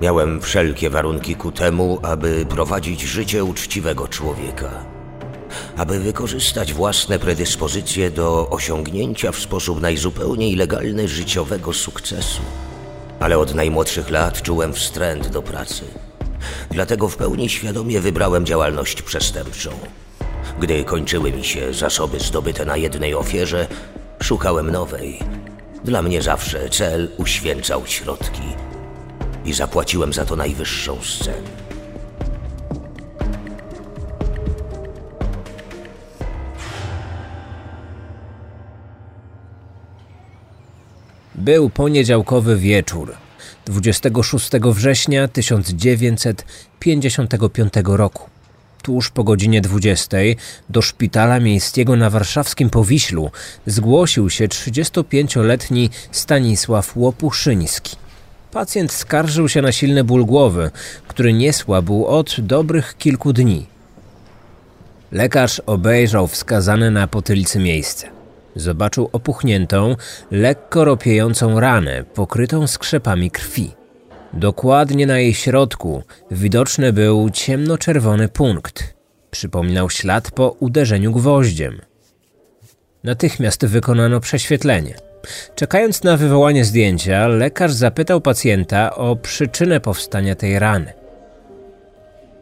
Miałem wszelkie warunki ku temu, aby prowadzić życie uczciwego człowieka. Aby wykorzystać własne predyspozycje do osiągnięcia w sposób najzupełniej legalny życiowego sukcesu. Ale od najmłodszych lat czułem wstręt do pracy. Dlatego w pełni świadomie wybrałem działalność przestępczą. Gdy kończyły mi się zasoby zdobyte na jednej ofierze, szukałem nowej. Dla mnie zawsze cel uświęcał środki i zapłaciłem za to najwyższą z cen. Był poniedziałkowy wieczór, 26 września 1955 roku. Tuż po godzinie 20 do szpitala miejskiego na warszawskim Powiślu zgłosił się 35-letni Stanisław Łopuszyński. Pacjent skarżył się na silny ból głowy, który nie słabł od dobrych kilku dni. Lekarz obejrzał wskazane na potylicy miejsce. Zobaczył opuchniętą, lekko ropiejącą ranę, pokrytą skrzepami krwi. Dokładnie na jej środku widoczny był ciemnoczerwony punkt. Przypominał ślad po uderzeniu gwoździem. Natychmiast wykonano prześwietlenie. Czekając na wywołanie zdjęcia, lekarz zapytał pacjenta o przyczynę powstania tej rany.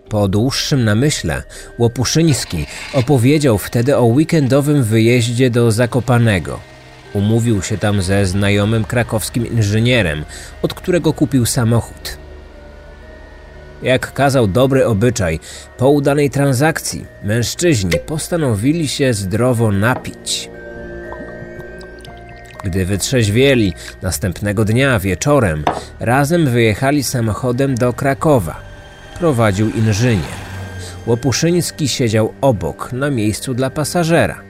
Po dłuższym namyśle Łopuszyński opowiedział wtedy o weekendowym wyjeździe do Zakopanego. Umówił się tam ze znajomym krakowskim inżynierem, od którego kupił samochód. Jak kazał dobry obyczaj, po udanej transakcji mężczyźni postanowili się zdrowo napić. Gdy wytrzeźwieli następnego dnia wieczorem, razem wyjechali samochodem do Krakowa. Prowadził inżynier. Łopuszyński siedział obok, na miejscu dla pasażera.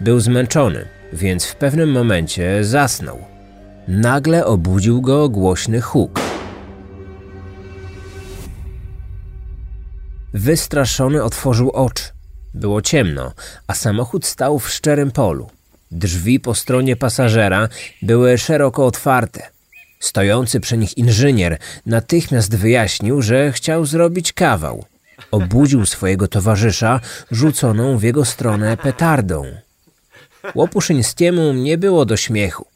Był zmęczony, więc w pewnym momencie zasnął. Nagle obudził go głośny huk. Wystraszony otworzył oczy. Było ciemno, a samochód stał w szczerym polu. Drzwi po stronie pasażera były szeroko otwarte. Stojący przy nich inżynier natychmiast wyjaśnił, że chciał zrobić kawał. Obudził swojego towarzysza rzuconą w jego stronę petardą. Łopuszyńskiemu nie było do śmiechu.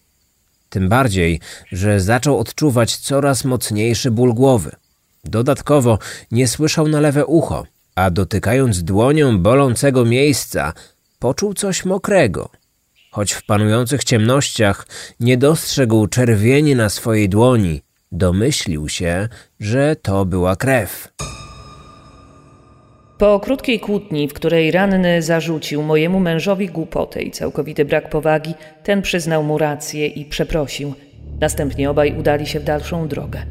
Tym bardziej, że zaczął odczuwać coraz mocniejszy ból głowy. Dodatkowo nie słyszał na lewe ucho, a dotykając dłonią bolącego miejsca, poczuł coś mokrego. Choć w panujących ciemnościach nie dostrzegł czerwieni na swojej dłoni, domyślił się, że to była krew. Po krótkiej kłótni, w której ranny zarzucił mojemu mężowi głupotę i całkowity brak powagi, ten przyznał mu rację i przeprosił. Następnie obaj udali się w dalszą drogę.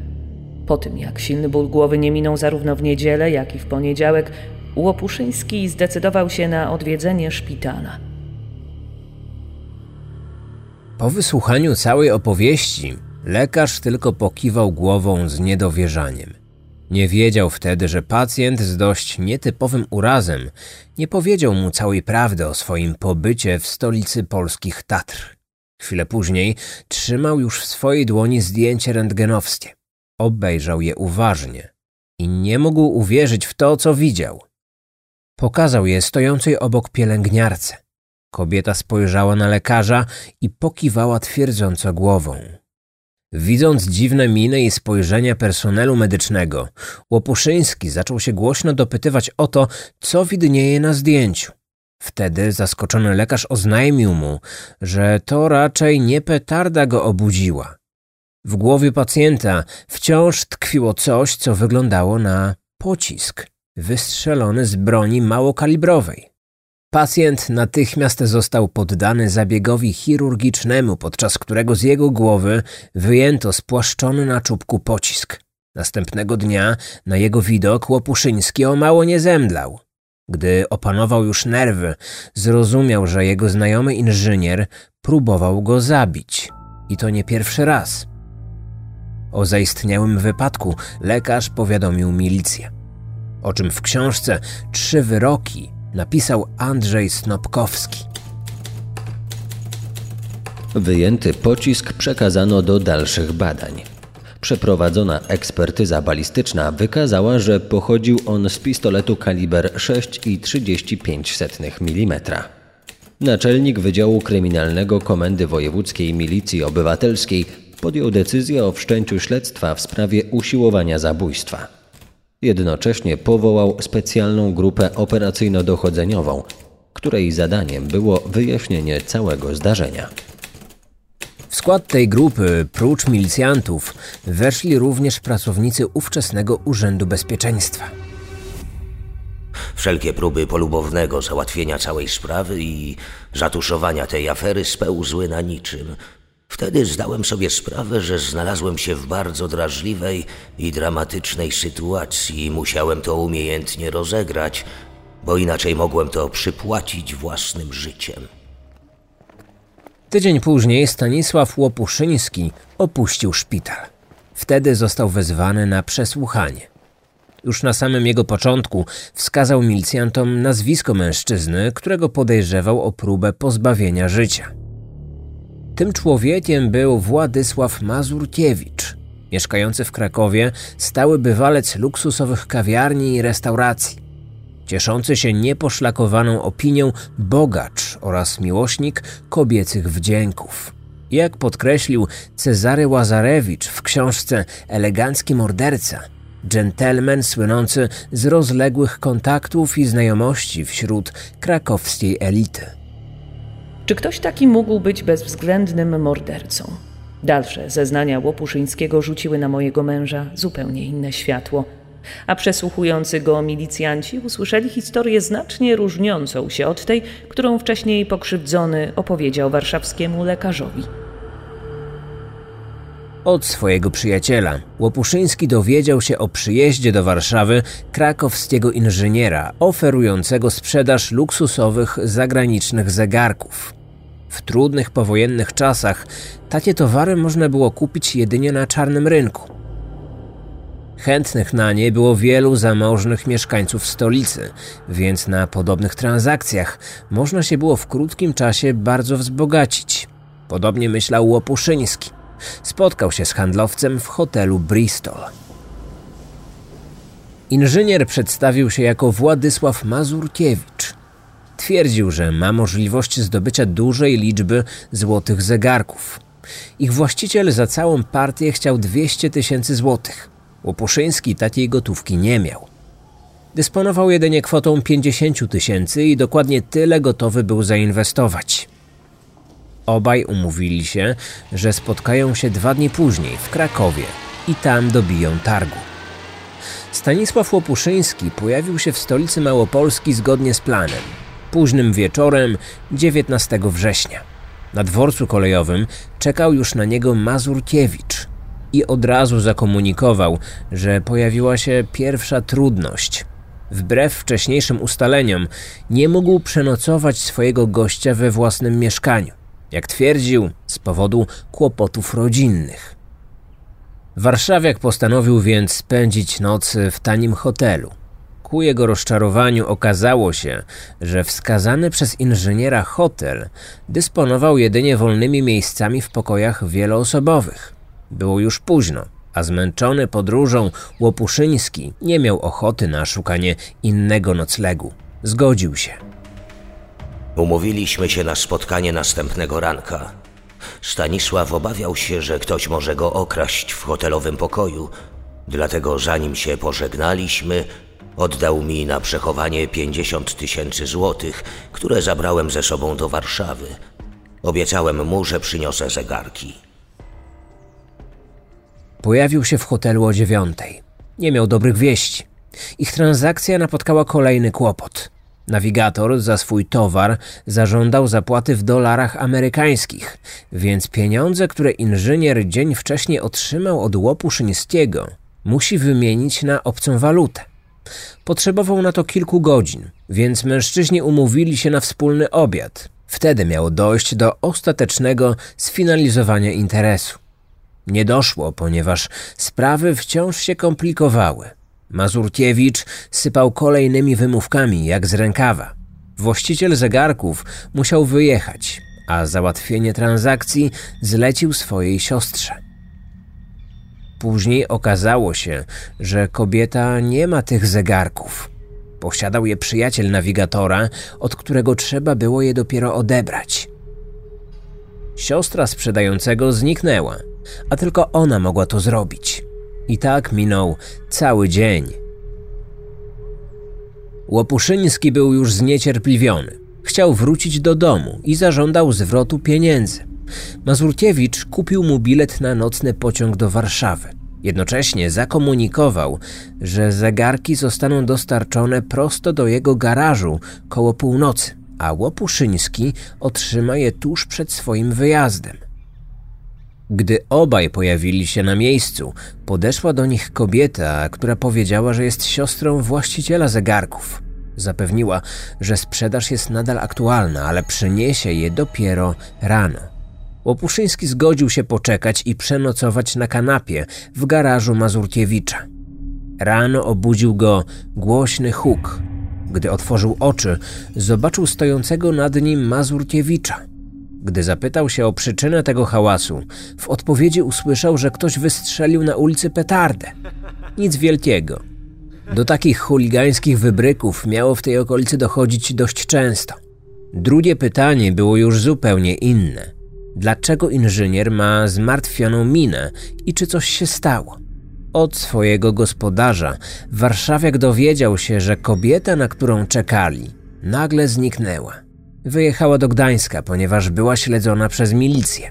Po tym, jak silny ból głowy nie minął zarówno w niedzielę, jak i w poniedziałek, Łopuszyński zdecydował się na odwiedzenie szpitala. Po wysłuchaniu całej opowieści, lekarz tylko pokiwał głową z niedowierzaniem. Nie wiedział wtedy, że pacjent z dość nietypowym urazem nie powiedział mu całej prawdy o swoim pobycie w stolicy polskich Tatr. Chwilę później trzymał już w swojej dłoni zdjęcie rentgenowskie. Obejrzał je uważnie i nie mógł uwierzyć w to, co widział. Pokazał je stojącej obok pielęgniarce. Kobieta spojrzała na lekarza i pokiwała twierdząco głową. Widząc dziwne miny i spojrzenia personelu medycznego, Łopuszyński zaczął się głośno dopytywać o to, co widnieje na zdjęciu. Wtedy zaskoczony lekarz oznajmił mu, że to raczej nie petarda go obudziła. W głowie pacjenta wciąż tkwiło coś, co wyglądało na pocisk wystrzelony z broni małokalibrowej. Pacjent natychmiast został poddany zabiegowi chirurgicznemu, podczas którego z jego głowy wyjęto spłaszczony na czubku pocisk. Następnego dnia na jego widok Łopuszyński o mało nie zemdlał. Gdy opanował już nerwy, zrozumiał, że jego znajomy inżynier próbował go zabić. I to nie pierwszy raz. O zaistniałym wypadku lekarz powiadomił milicję. O czym w książce Trzy wyroki napisał Andrzej Snopkowski. Wyjęty pocisk przekazano do dalszych badań. Przeprowadzona ekspertyza balistyczna wykazała, że pochodził on z pistoletu kaliber 6,35 mm. Naczelnik Wydziału Kryminalnego Komendy Wojewódzkiej Milicji Obywatelskiej podjął decyzję o wszczęciu śledztwa w sprawie usiłowania zabójstwa. Jednocześnie powołał specjalną grupę operacyjno-dochodzeniową, której zadaniem było wyjaśnienie całego zdarzenia. W skład tej grupy, prócz milicjantów, weszli również pracownicy ówczesnego Urzędu Bezpieczeństwa. Wszelkie próby polubownego załatwienia całej sprawy i zatuszowania tej afery spełzły na niczym. Wtedy zdałem sobie sprawę, że znalazłem się w bardzo drażliwej i dramatycznej sytuacji i musiałem to umiejętnie rozegrać, bo inaczej mogłem to przypłacić własnym życiem. Tydzień później Stanisław Łopuszyński opuścił szpital. Wtedy został wezwany na przesłuchanie. Już na samym jego początku wskazał milicjantom nazwisko mężczyzny, którego podejrzewał o próbę pozbawienia życia. Tym człowiekiem był Władysław Mazurkiewicz, mieszkający w Krakowie, stały bywalec luksusowych kawiarni i restauracji cieszący się nieposzlakowaną opinią bogacz oraz miłośnik kobiecych wdzięków. Jak podkreślił Cezary Łazarewicz w książce Elegancki morderca, dżentelmen słynący z rozległych kontaktów i znajomości wśród krakowskiej elity. Czy ktoś taki mógł być bezwzględnym mordercą? Dalsze zeznania Łopuszyńskiego rzuciły na mojego męża zupełnie inne światło – a przesłuchujący go milicjanci usłyszeli historię znacznie różniącą się od tej, którą wcześniej pokrzywdzony opowiedział warszawskiemu lekarzowi. Od swojego przyjaciela Łopuszyński dowiedział się o przyjeździe do Warszawy krakowskiego inżyniera oferującego sprzedaż luksusowych zagranicznych zegarków. W trudnych powojennych czasach takie towary można było kupić jedynie na czarnym rynku. Chętnych na nie było wielu zamożnych mieszkańców stolicy, więc na podobnych transakcjach można się było w krótkim czasie bardzo wzbogacić. Podobnie myślał Łopuszyński. Spotkał się z handlowcem w hotelu Bristol. Inżynier przedstawił się jako Władysław Mazurkiewicz. Twierdził, że ma możliwość zdobycia dużej liczby złotych zegarków. Ich właściciel za całą partię chciał 200 tysięcy złotych. Łopuszyński takiej gotówki nie miał. Dysponował jedynie kwotą 50 tysięcy i dokładnie tyle gotowy był zainwestować. Obaj umówili się, że spotkają się dwa dni później w Krakowie i tam dobiją targu. Stanisław Łopuszyński pojawił się w stolicy Małopolski zgodnie z planem. Późnym wieczorem 19 września. Na dworcu kolejowym czekał już na niego Mazurkiewicz, i od razu zakomunikował, że pojawiła się pierwsza trudność. Wbrew wcześniejszym ustaleniom, nie mógł przenocować swojego gościa we własnym mieszkaniu, jak twierdził, z powodu kłopotów rodzinnych. Warszawiak postanowił więc spędzić noc w tanim hotelu. Ku jego rozczarowaniu okazało się, że wskazany przez inżyniera hotel dysponował jedynie wolnymi miejscami w pokojach wieloosobowych. Było już późno, a zmęczony podróżą Łopuszyński nie miał ochoty na szukanie innego noclegu. Zgodził się. Umówiliśmy się na spotkanie następnego ranka. Stanisław obawiał się, że ktoś może go okraść w hotelowym pokoju, dlatego zanim się pożegnaliśmy, oddał mi na przechowanie 50 tysięcy złotych, które zabrałem ze sobą do Warszawy. Obiecałem mu, że przyniosę zegarki. Pojawił się w hotelu o dziewiątej. Nie miał dobrych wieści. Ich transakcja napotkała kolejny kłopot. Nawigator za swój towar zażądał zapłaty w dolarach amerykańskich, więc pieniądze, które inżynier dzień wcześniej otrzymał od łopu Szyńskiego, musi wymienić na obcą walutę. Potrzebował na to kilku godzin, więc mężczyźni umówili się na wspólny obiad. Wtedy miało dojść do ostatecznego sfinalizowania interesu. Nie doszło, ponieważ sprawy wciąż się komplikowały. Mazurkiewicz sypał kolejnymi wymówkami jak z rękawa. Właściciel zegarków musiał wyjechać, a załatwienie transakcji zlecił swojej siostrze. Później okazało się, że kobieta nie ma tych zegarków. Posiadał je przyjaciel nawigatora, od którego trzeba było je dopiero odebrać. Siostra sprzedającego zniknęła, a tylko ona mogła to zrobić. I tak minął cały dzień. Łopuszyński był już zniecierpliwiony. Chciał wrócić do domu i zażądał zwrotu pieniędzy. Mazurkiewicz kupił mu bilet na nocny pociąg do Warszawy. Jednocześnie zakomunikował, że zegarki zostaną dostarczone prosto do jego garażu koło północy, a Łopuszyński otrzyma je tuż przed swoim wyjazdem. Gdy obaj pojawili się na miejscu, podeszła do nich kobieta, która powiedziała, że jest siostrą właściciela zegarków. Zapewniła, że sprzedaż jest nadal aktualna, ale przyniesie je dopiero rano. Łopuszyński zgodził się poczekać i przenocować na kanapie w garażu Mazurkiewicza. Rano obudził go głośny huk. Gdy otworzył oczy, zobaczył stojącego nad nim Mazurkiewicza. Gdy zapytał się o przyczynę tego hałasu, w odpowiedzi usłyszał, że ktoś wystrzelił na ulicy petardę. Nic wielkiego. Do takich chuligańskich wybryków miało w tej okolicy dochodzić dość często. Drugie pytanie było już zupełnie inne. Dlaczego inżynier ma zmartwioną minę i czy coś się stało? Od swojego gospodarza warszawiak dowiedział się, że kobieta, na którą czekali, nagle zniknęła. Wyjechała do Gdańska, ponieważ była śledzona przez milicję.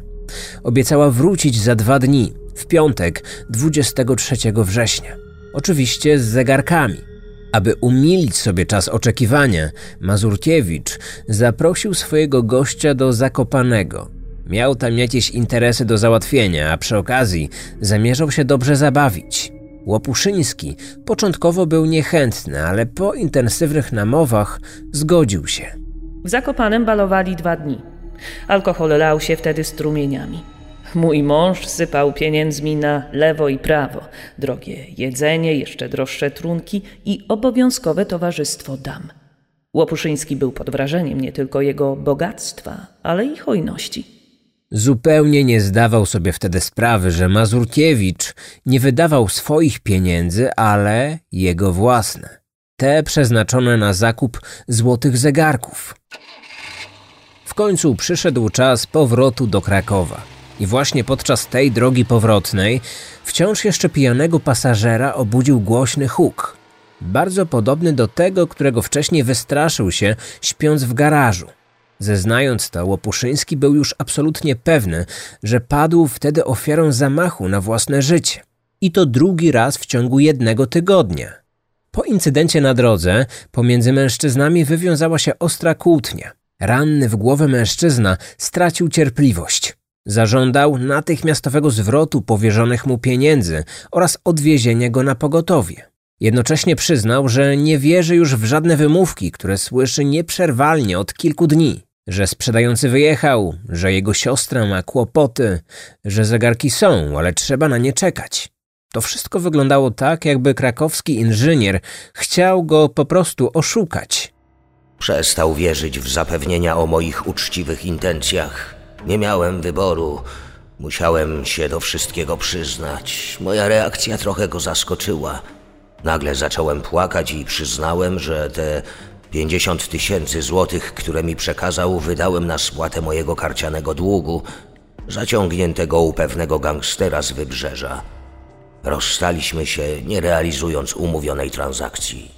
Obiecała wrócić za dwa dni, w piątek 23 września. Oczywiście z zegarkami. Aby umilić sobie czas oczekiwania, Mazurkiewicz zaprosił swojego gościa do Zakopanego. Miał tam jakieś interesy do załatwienia, a przy okazji zamierzał się dobrze zabawić. Łopuszyński początkowo był niechętny, ale po intensywnych namowach zgodził się. W Zakopanem balowali dwa dni. Alkohol lał się wtedy strumieniami. Mój mąż sypał pieniędzmi na lewo i prawo. Drogie jedzenie, jeszcze droższe trunki i obowiązkowe towarzystwo dam. Łopuszyński był pod wrażeniem nie tylko jego bogactwa, ale i hojności. Zupełnie nie zdawał sobie wtedy sprawy, że Mazurkiewicz nie wydawał swoich pieniędzy, ale jego własne. Te przeznaczone na zakup złotych zegarków. W końcu przyszedł czas powrotu do Krakowa. I właśnie podczas tej drogi powrotnej wciąż jeszcze pijanego pasażera obudził głośny huk. Bardzo podobny do tego, którego wcześniej wystraszył się, śpiąc w garażu. Zeznając to, Łopuszyński był już absolutnie pewny, że padł wtedy ofiarą zamachu na własne życie. I to drugi raz w ciągu jednego tygodnia. Po incydencie na drodze pomiędzy mężczyznami wywiązała się ostra kłótnia. Ranny w głowę mężczyzna stracił cierpliwość. Zażądał natychmiastowego zwrotu powierzonych mu pieniędzy oraz odwiezienia go na pogotowie. Jednocześnie przyznał, że nie wierzy już w żadne wymówki, które słyszy nieprzerwalnie od kilku dni. Że sprzedający wyjechał, że jego siostra ma kłopoty, że zegarki są, ale trzeba na nie czekać. To wszystko wyglądało tak, jakby krakowski inżynier chciał go po prostu oszukać. Przestał wierzyć w zapewnienia o moich uczciwych intencjach. Nie miałem wyboru. Musiałem się do wszystkiego przyznać. Moja reakcja trochę go zaskoczyła. Nagle zacząłem płakać i przyznałem, że te 50 tysięcy złotych, które mi przekazał, wydałem na spłatę mojego karcianego długu, zaciągniętego u pewnego gangstera z wybrzeża. Rozstaliśmy się, nie realizując umówionej transakcji.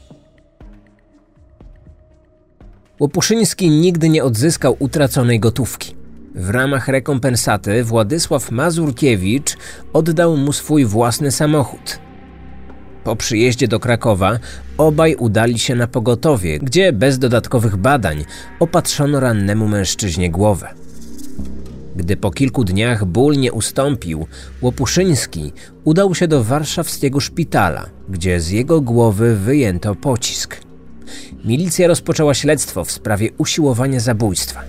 Łopuszyński nigdy nie odzyskał utraconej gotówki. W ramach rekompensaty Władysław Mazurkiewicz oddał mu swój własny samochód. Po przyjeździe do Krakowa obaj udali się na pogotowie, gdzie bez dodatkowych badań opatrzono rannemu mężczyźnie głowę. Gdy po kilku dniach ból nie ustąpił, Łopuszyński udał się do warszawskiego szpitala, gdzie z jego głowy wyjęto pocisk. Milicja rozpoczęła śledztwo w sprawie usiłowania zabójstwa.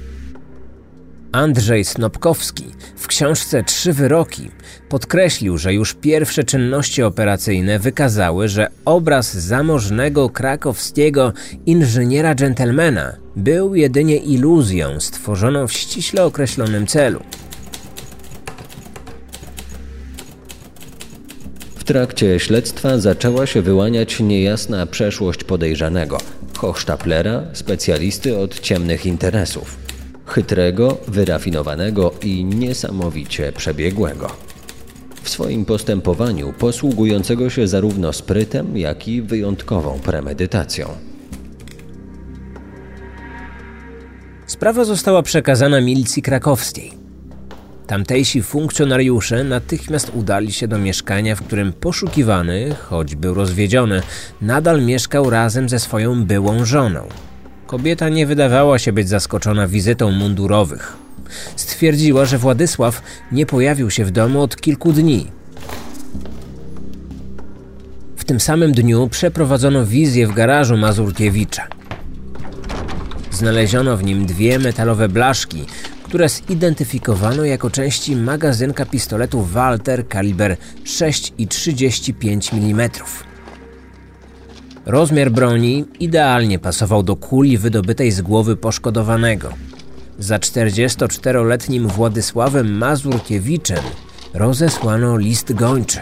Andrzej Snopkowski w książce Trzy wyroki podkreślił, że już pierwsze czynności operacyjne wykazały, że obraz zamożnego krakowskiego inżyniera dżentelmena był jedynie iluzją stworzoną w ściśle określonym celu. W trakcie śledztwa zaczęła się wyłaniać niejasna przeszłość podejrzanego, Hochstaplera, specjalisty od ciemnych interesów. Chytrego, wyrafinowanego i niesamowicie przebiegłego. W swoim postępowaniu posługującego się zarówno sprytem, jak i wyjątkową premedytacją. Sprawa została przekazana milicji krakowskiej. Tamtejsi funkcjonariusze natychmiast udali się do mieszkania, w którym poszukiwany, choć był rozwiedziony, nadal mieszkał razem ze swoją byłą żoną. Kobieta nie wydawała się być zaskoczona wizytą mundurowych. Stwierdziła, że Władysław nie pojawił się w domu od kilku dni. W tym samym dniu przeprowadzono wizję w garażu Mazurkiewicza. Znaleziono w nim dwie metalowe blaszki, które zidentyfikowano jako części magazynka pistoletu Walter kaliber 6,35 mm. Rozmiar broni idealnie pasował do kuli wydobytej z głowy poszkodowanego. Za 44-letnim Władysławem Mazurkiewiczem rozesłano list gończy.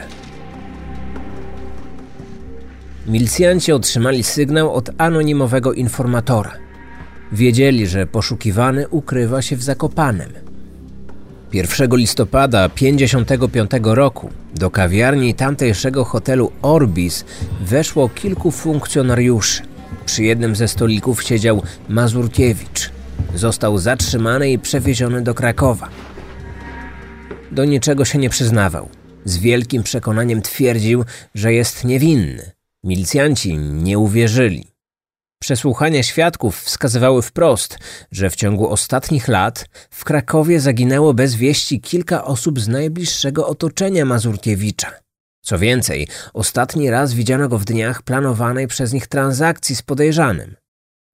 Milicjanci otrzymali sygnał od anonimowego informatora. Wiedzieli, że poszukiwany ukrywa się w Zakopanem. 1 listopada 1955 roku do kawiarni tamtejszego hotelu Orbis weszło kilku funkcjonariuszy. Przy jednym ze stolików siedział Mazurkiewicz. Został zatrzymany i przewieziony do Krakowa. Do niczego się nie przyznawał. Z wielkim przekonaniem twierdził, że jest niewinny. Milicjanci nie uwierzyli. Przesłuchania świadków wskazywały wprost, że w ciągu ostatnich lat w Krakowie zaginęło bez wieści kilka osób z najbliższego otoczenia Mazurkiewicza. Co więcej, ostatni raz widziano go w dniach planowanej przez nich transakcji z podejrzanym.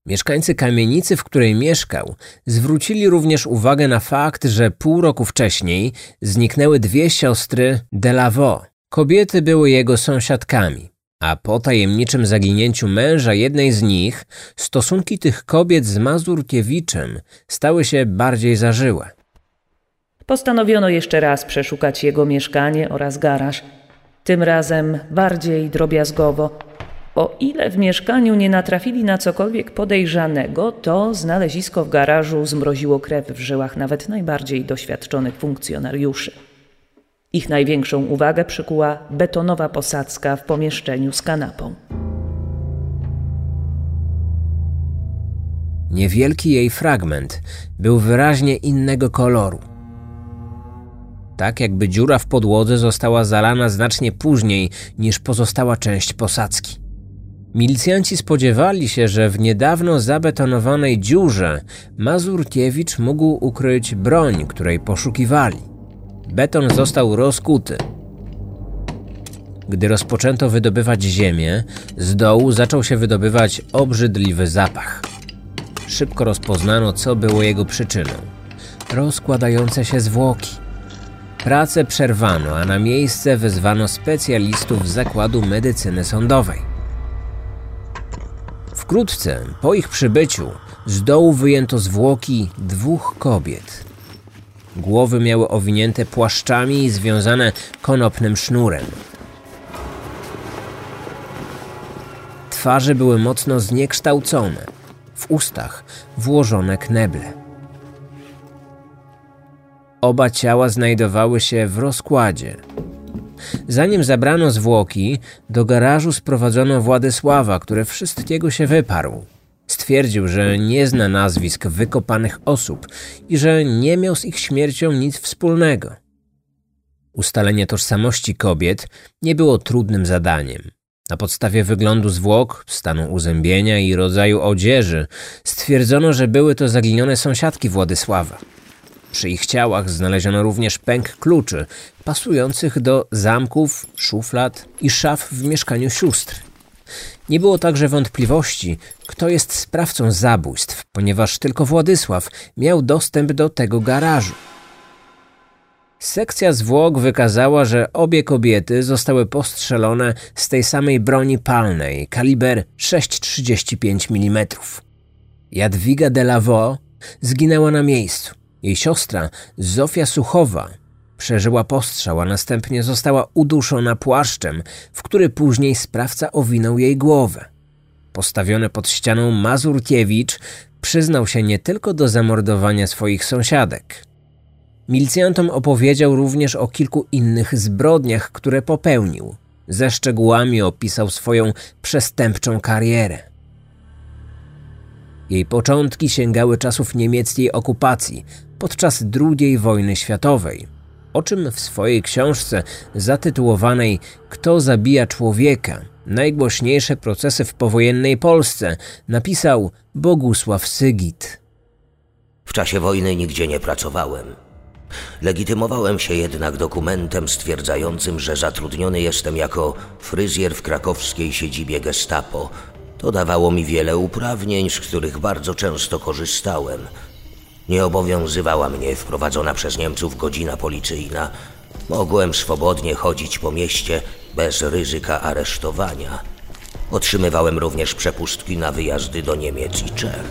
Mieszkańcy kamienicy, w której mieszkał, zwrócili również uwagę na fakt, że pół roku wcześniej zniknęły dwie siostry Delavaux. Kobiety były jego sąsiadkami. A po tajemniczym zaginięciu męża jednej z nich, stosunki tych kobiet z Mazurkiewiczem stały się bardziej zażyłe. Postanowiono jeszcze raz przeszukać jego mieszkanie oraz garaż. Tym razem bardziej drobiazgowo. O ile w mieszkaniu nie natrafili na cokolwiek podejrzanego, to znalezisko w garażu zmroziło krew w żyłach nawet najbardziej doświadczonych funkcjonariuszy. Ich największą uwagę przykuła betonowa posadzka w pomieszczeniu z kanapą. Niewielki jej fragment był wyraźnie innego koloru. Tak jakby dziura w podłodze została zalana znacznie później niż pozostała część posadzki. Milicjanci spodziewali się, że w niedawno zabetonowanej dziurze Mazurkiewicz mógł ukryć broń, której poszukiwali. Beton został rozkuty. Gdy rozpoczęto wydobywać ziemię, z dołu zaczął się wydobywać obrzydliwy zapach. Szybko rozpoznano, co było jego przyczyną. Rozkładające się zwłoki. Pracę przerwano, a na miejsce wezwano specjalistów z Zakładu Medycyny Sądowej. Wkrótce po ich przybyciu z dołu wyjęto zwłoki dwóch kobiet. Głowy miały owinięte płaszczami i związane konopnym sznurem. Twarze były mocno zniekształcone, w ustach włożone kneble. Oba ciała znajdowały się w rozkładzie. Zanim zabrano zwłoki, do garażu sprowadzono Władysława, który wszystkiego się wyparł. Stwierdził, że nie zna nazwisk wykopanych osób i że nie miał z ich śmiercią nic wspólnego. Ustalenie tożsamości kobiet nie było trudnym zadaniem. Na podstawie wyglądu zwłok, stanu uzębienia i rodzaju odzieży stwierdzono, że były to zaginione sąsiadki Władysława. Przy ich ciałach znaleziono również pęk kluczy, pasujących do zamków, szuflad i szaf w mieszkaniu sióstr. Nie było także wątpliwości, kto jest sprawcą zabójstw, ponieważ tylko Władysław miał dostęp do tego garażu. Sekcja zwłok wykazała, że obie kobiety zostały postrzelone z tej samej broni palnej, kaliber 6,35 mm. Jadwiga de Lavaux zginęła na miejscu. Jej siostra, Zofia Suchowa, Przeżyła postrzał, a następnie została uduszona płaszczem, w który później sprawca owinął jej głowę. Postawiony pod ścianą Mazurkiewicz przyznał się nie tylko do zamordowania swoich sąsiadek. Milicjantom opowiedział również o kilku innych zbrodniach, które popełnił. Ze szczegółami opisał swoją przestępczą karierę. Jej początki sięgały czasów niemieckiej okupacji podczas II wojny światowej, o czym w swojej książce zatytułowanej Kto zabija człowieka? Najgłośniejsze procesy w powojennej Polsce napisał Bogusław Sygit. W czasie wojny nigdzie nie pracowałem. Legitymowałem się jednak dokumentem stwierdzającym, że zatrudniony jestem jako fryzjer w krakowskiej siedzibie Gestapo. To dawało mi wiele uprawnień, z których bardzo często korzystałem. Nie obowiązywała mnie wprowadzona przez Niemców godzina policyjna. Mogłem swobodnie chodzić po mieście bez ryzyka aresztowania. Otrzymywałem również przepustki na wyjazdy do Niemiec i Czech.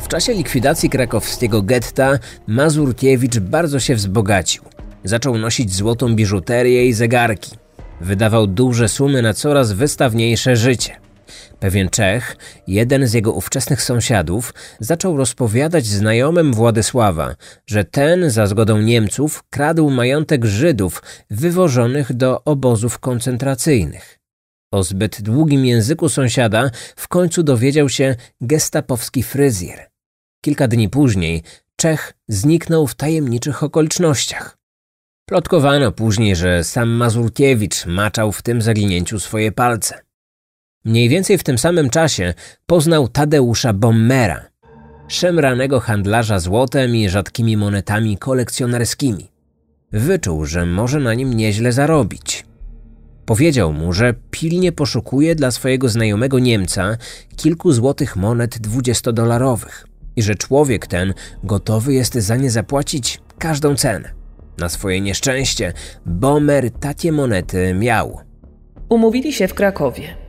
W czasie likwidacji krakowskiego getta Mazurkiewicz bardzo się wzbogacił. Zaczął nosić złotą biżuterię i zegarki. Wydawał duże sumy na coraz wystawniejsze życie. Pewien Czech, jeden z jego ówczesnych sąsiadów, zaczął rozpowiadać znajomym Władysława, że ten za zgodą Niemców kradł majątek Żydów wywożonych do obozów koncentracyjnych. O zbyt długim języku sąsiada w końcu dowiedział się gestapowski fryzjer. Kilka dni później Czech zniknął w tajemniczych okolicznościach. Plotkowano później, że sam Mazurkiewicz maczał w tym zaginięciu swoje palce. Mniej więcej w tym samym czasie poznał Tadeusza Bommera, szemranego handlarza złotem i rzadkimi monetami kolekcjonerskimi. Wyczuł, że może na nim nieźle zarobić. Powiedział mu, że pilnie poszukuje dla swojego znajomego Niemca kilku złotych monet dwudziestodolarowych i że człowiek ten gotowy jest za nie zapłacić każdą cenę. Na swoje nieszczęście Bomer takie monety miał. Umówili się w Krakowie,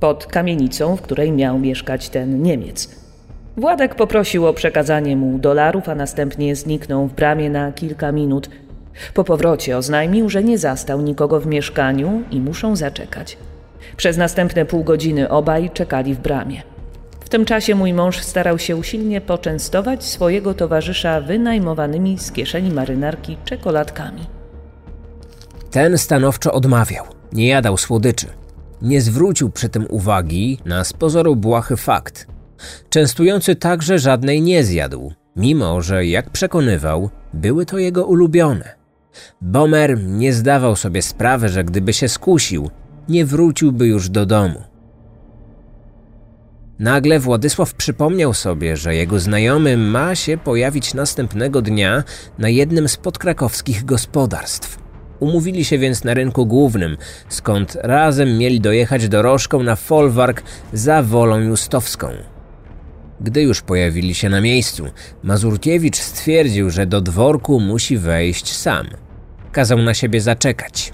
pod kamienicą, w której miał mieszkać ten Niemiec. Władek poprosił o przekazanie mu dolarów, a następnie zniknął w bramie na kilka minut. Po powrocie oznajmił, że nie zastał nikogo w mieszkaniu i muszą zaczekać. Przez następne pół godziny obaj czekali w bramie. W tym czasie mój mąż starał się usilnie poczęstować swojego towarzysza wynajmowanymi z kieszeni marynarki czekoladkami. Ten stanowczo odmawiał, nie jadał słodyczy. Nie zwrócił przy tym uwagi na z pozoru błahy fakt. Częstujący także żadnej nie zjadł, mimo że, jak przekonywał, były to jego ulubione. Bomer nie zdawał sobie sprawy, że gdyby się skusił, nie wróciłby już do domu. Nagle Władysław przypomniał sobie, że jego znajomy ma się pojawić następnego dnia na jednym z podkrakowskich gospodarstw. Umówili się więc na rynku głównym, skąd razem mieli dojechać dorożką na folwark za Wolą Justowską. Gdy już pojawili się na miejscu, Mazurkiewicz stwierdził, że do dworku musi wejść sam. Kazał na siebie zaczekać.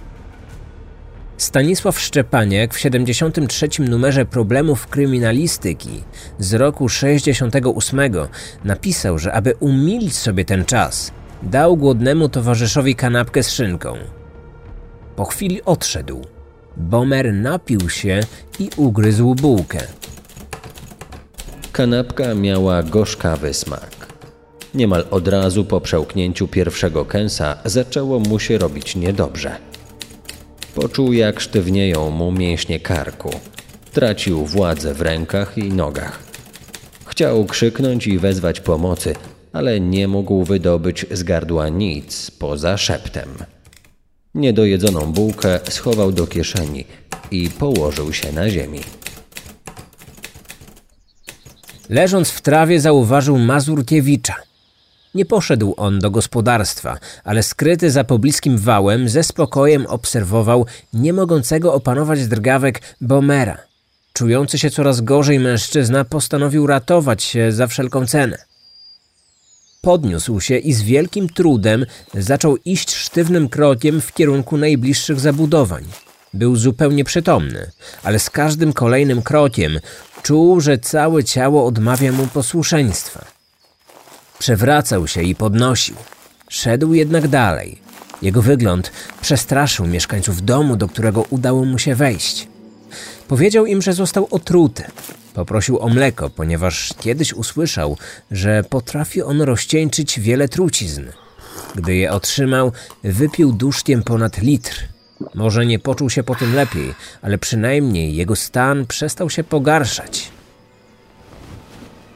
Stanisław Szczepaniak w 73 numerze Problemów Kryminalistyki z roku 68 napisał, że aby umilić sobie ten czas, dał głodnemu towarzyszowi kanapkę z szynką. Po chwili odszedł. Bomer napił się i ugryzł bułkę. Kanapka miała gorzkawy smak. Niemal od razu po przełknięciu pierwszego kęsa zaczęło mu się robić niedobrze. Poczuł, jak sztywnieją mu mięśnie karku. Tracił władzę w rękach i nogach. Chciał krzyknąć i wezwać pomocy, ale nie mógł wydobyć z gardła nic poza szeptem. Niedojedzoną bułkę schował do kieszeni i położył się na ziemi. Leżąc w trawie zauważył Mazurkiewicza – nie poszedł on do gospodarstwa, ale skryty za pobliskim wałem ze spokojem obserwował nie mogącego opanować drgawek Bomera. Czujący się coraz gorzej mężczyzna postanowił ratować się za wszelką cenę. Podniósł się i z wielkim trudem zaczął iść sztywnym krokiem w kierunku najbliższych zabudowań. Był zupełnie przytomny, ale z każdym kolejnym krokiem czuł, że całe ciało odmawia mu posłuszeństwa. Przewracał się i podnosił. Szedł jednak dalej. Jego wygląd przestraszył mieszkańców domu, do którego udało mu się wejść. Powiedział im, że został otruty. Poprosił o mleko, ponieważ kiedyś usłyszał, że potrafi on rozcieńczyć wiele trucizn. Gdy je otrzymał, wypił duszkiem ponad litr. Może nie poczuł się po tym lepiej, ale przynajmniej jego stan przestał się pogarszać.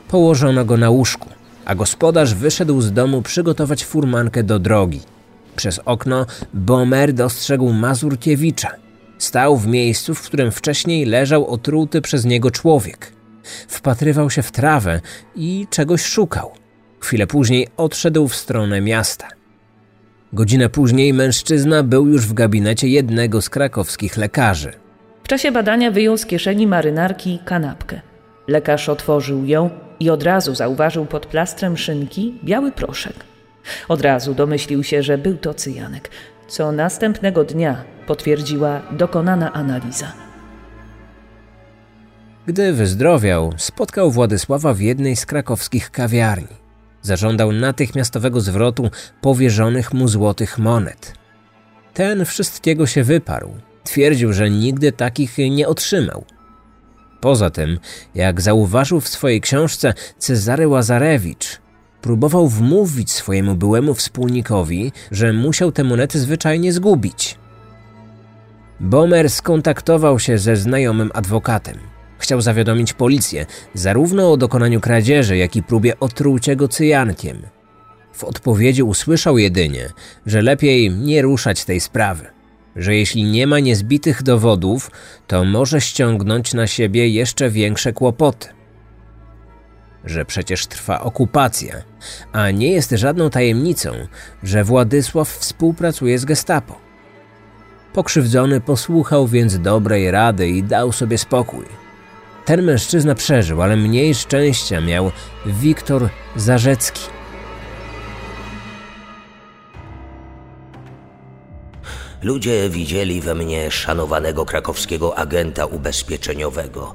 Położono go na łóżku, a gospodarz wyszedł z domu przygotować furmankę do drogi. Przez okno Bomer dostrzegł Mazurkiewicza. Stał w miejscu, w którym wcześniej leżał otruty przez niego człowiek. Wpatrywał się w trawę i czegoś szukał. Chwilę później odszedł w stronę miasta. Godzinę później mężczyzna był już w gabinecie jednego z krakowskich lekarzy. W czasie badania wyjął z kieszeni marynarki kanapkę. Lekarz otworzył ją i od razu zauważył pod plastrem szynki biały proszek. Od razu domyślił się, że był to cyjanek, co następnego dnia potwierdziła dokonana analiza. Gdy wyzdrowiał, spotkał Władysława w jednej z krakowskich kawiarni. Zażądał natychmiastowego zwrotu powierzonych mu złotych monet. Ten wszystkiego się wyparł. Twierdził, że nigdy takich nie otrzymał. Poza tym, jak zauważył w swojej książce Cezary Łazarewicz, próbował wmówić swojemu byłemu wspólnikowi, że musiał te monety zwyczajnie zgubić. Bomer skontaktował się ze znajomym adwokatem. Chciał zawiadomić policję zarówno o dokonaniu kradzieży, jak i próbie otrucia go cyjankiem. W odpowiedzi usłyszał jedynie, że lepiej nie ruszać tej sprawy, że jeśli nie ma niezbitych dowodów, to może ściągnąć na siebie jeszcze większe kłopoty. Że przecież trwa okupacja, a nie jest żadną tajemnicą, że Władysław współpracuje z Gestapo. Pokrzywdzony posłuchał więc dobrej rady i dał sobie spokój. Ten mężczyzna przeżył, ale mniej szczęścia miał Wiktor Zarzecki. Ludzie widzieli we mnie szanowanego krakowskiego agenta ubezpieczeniowego,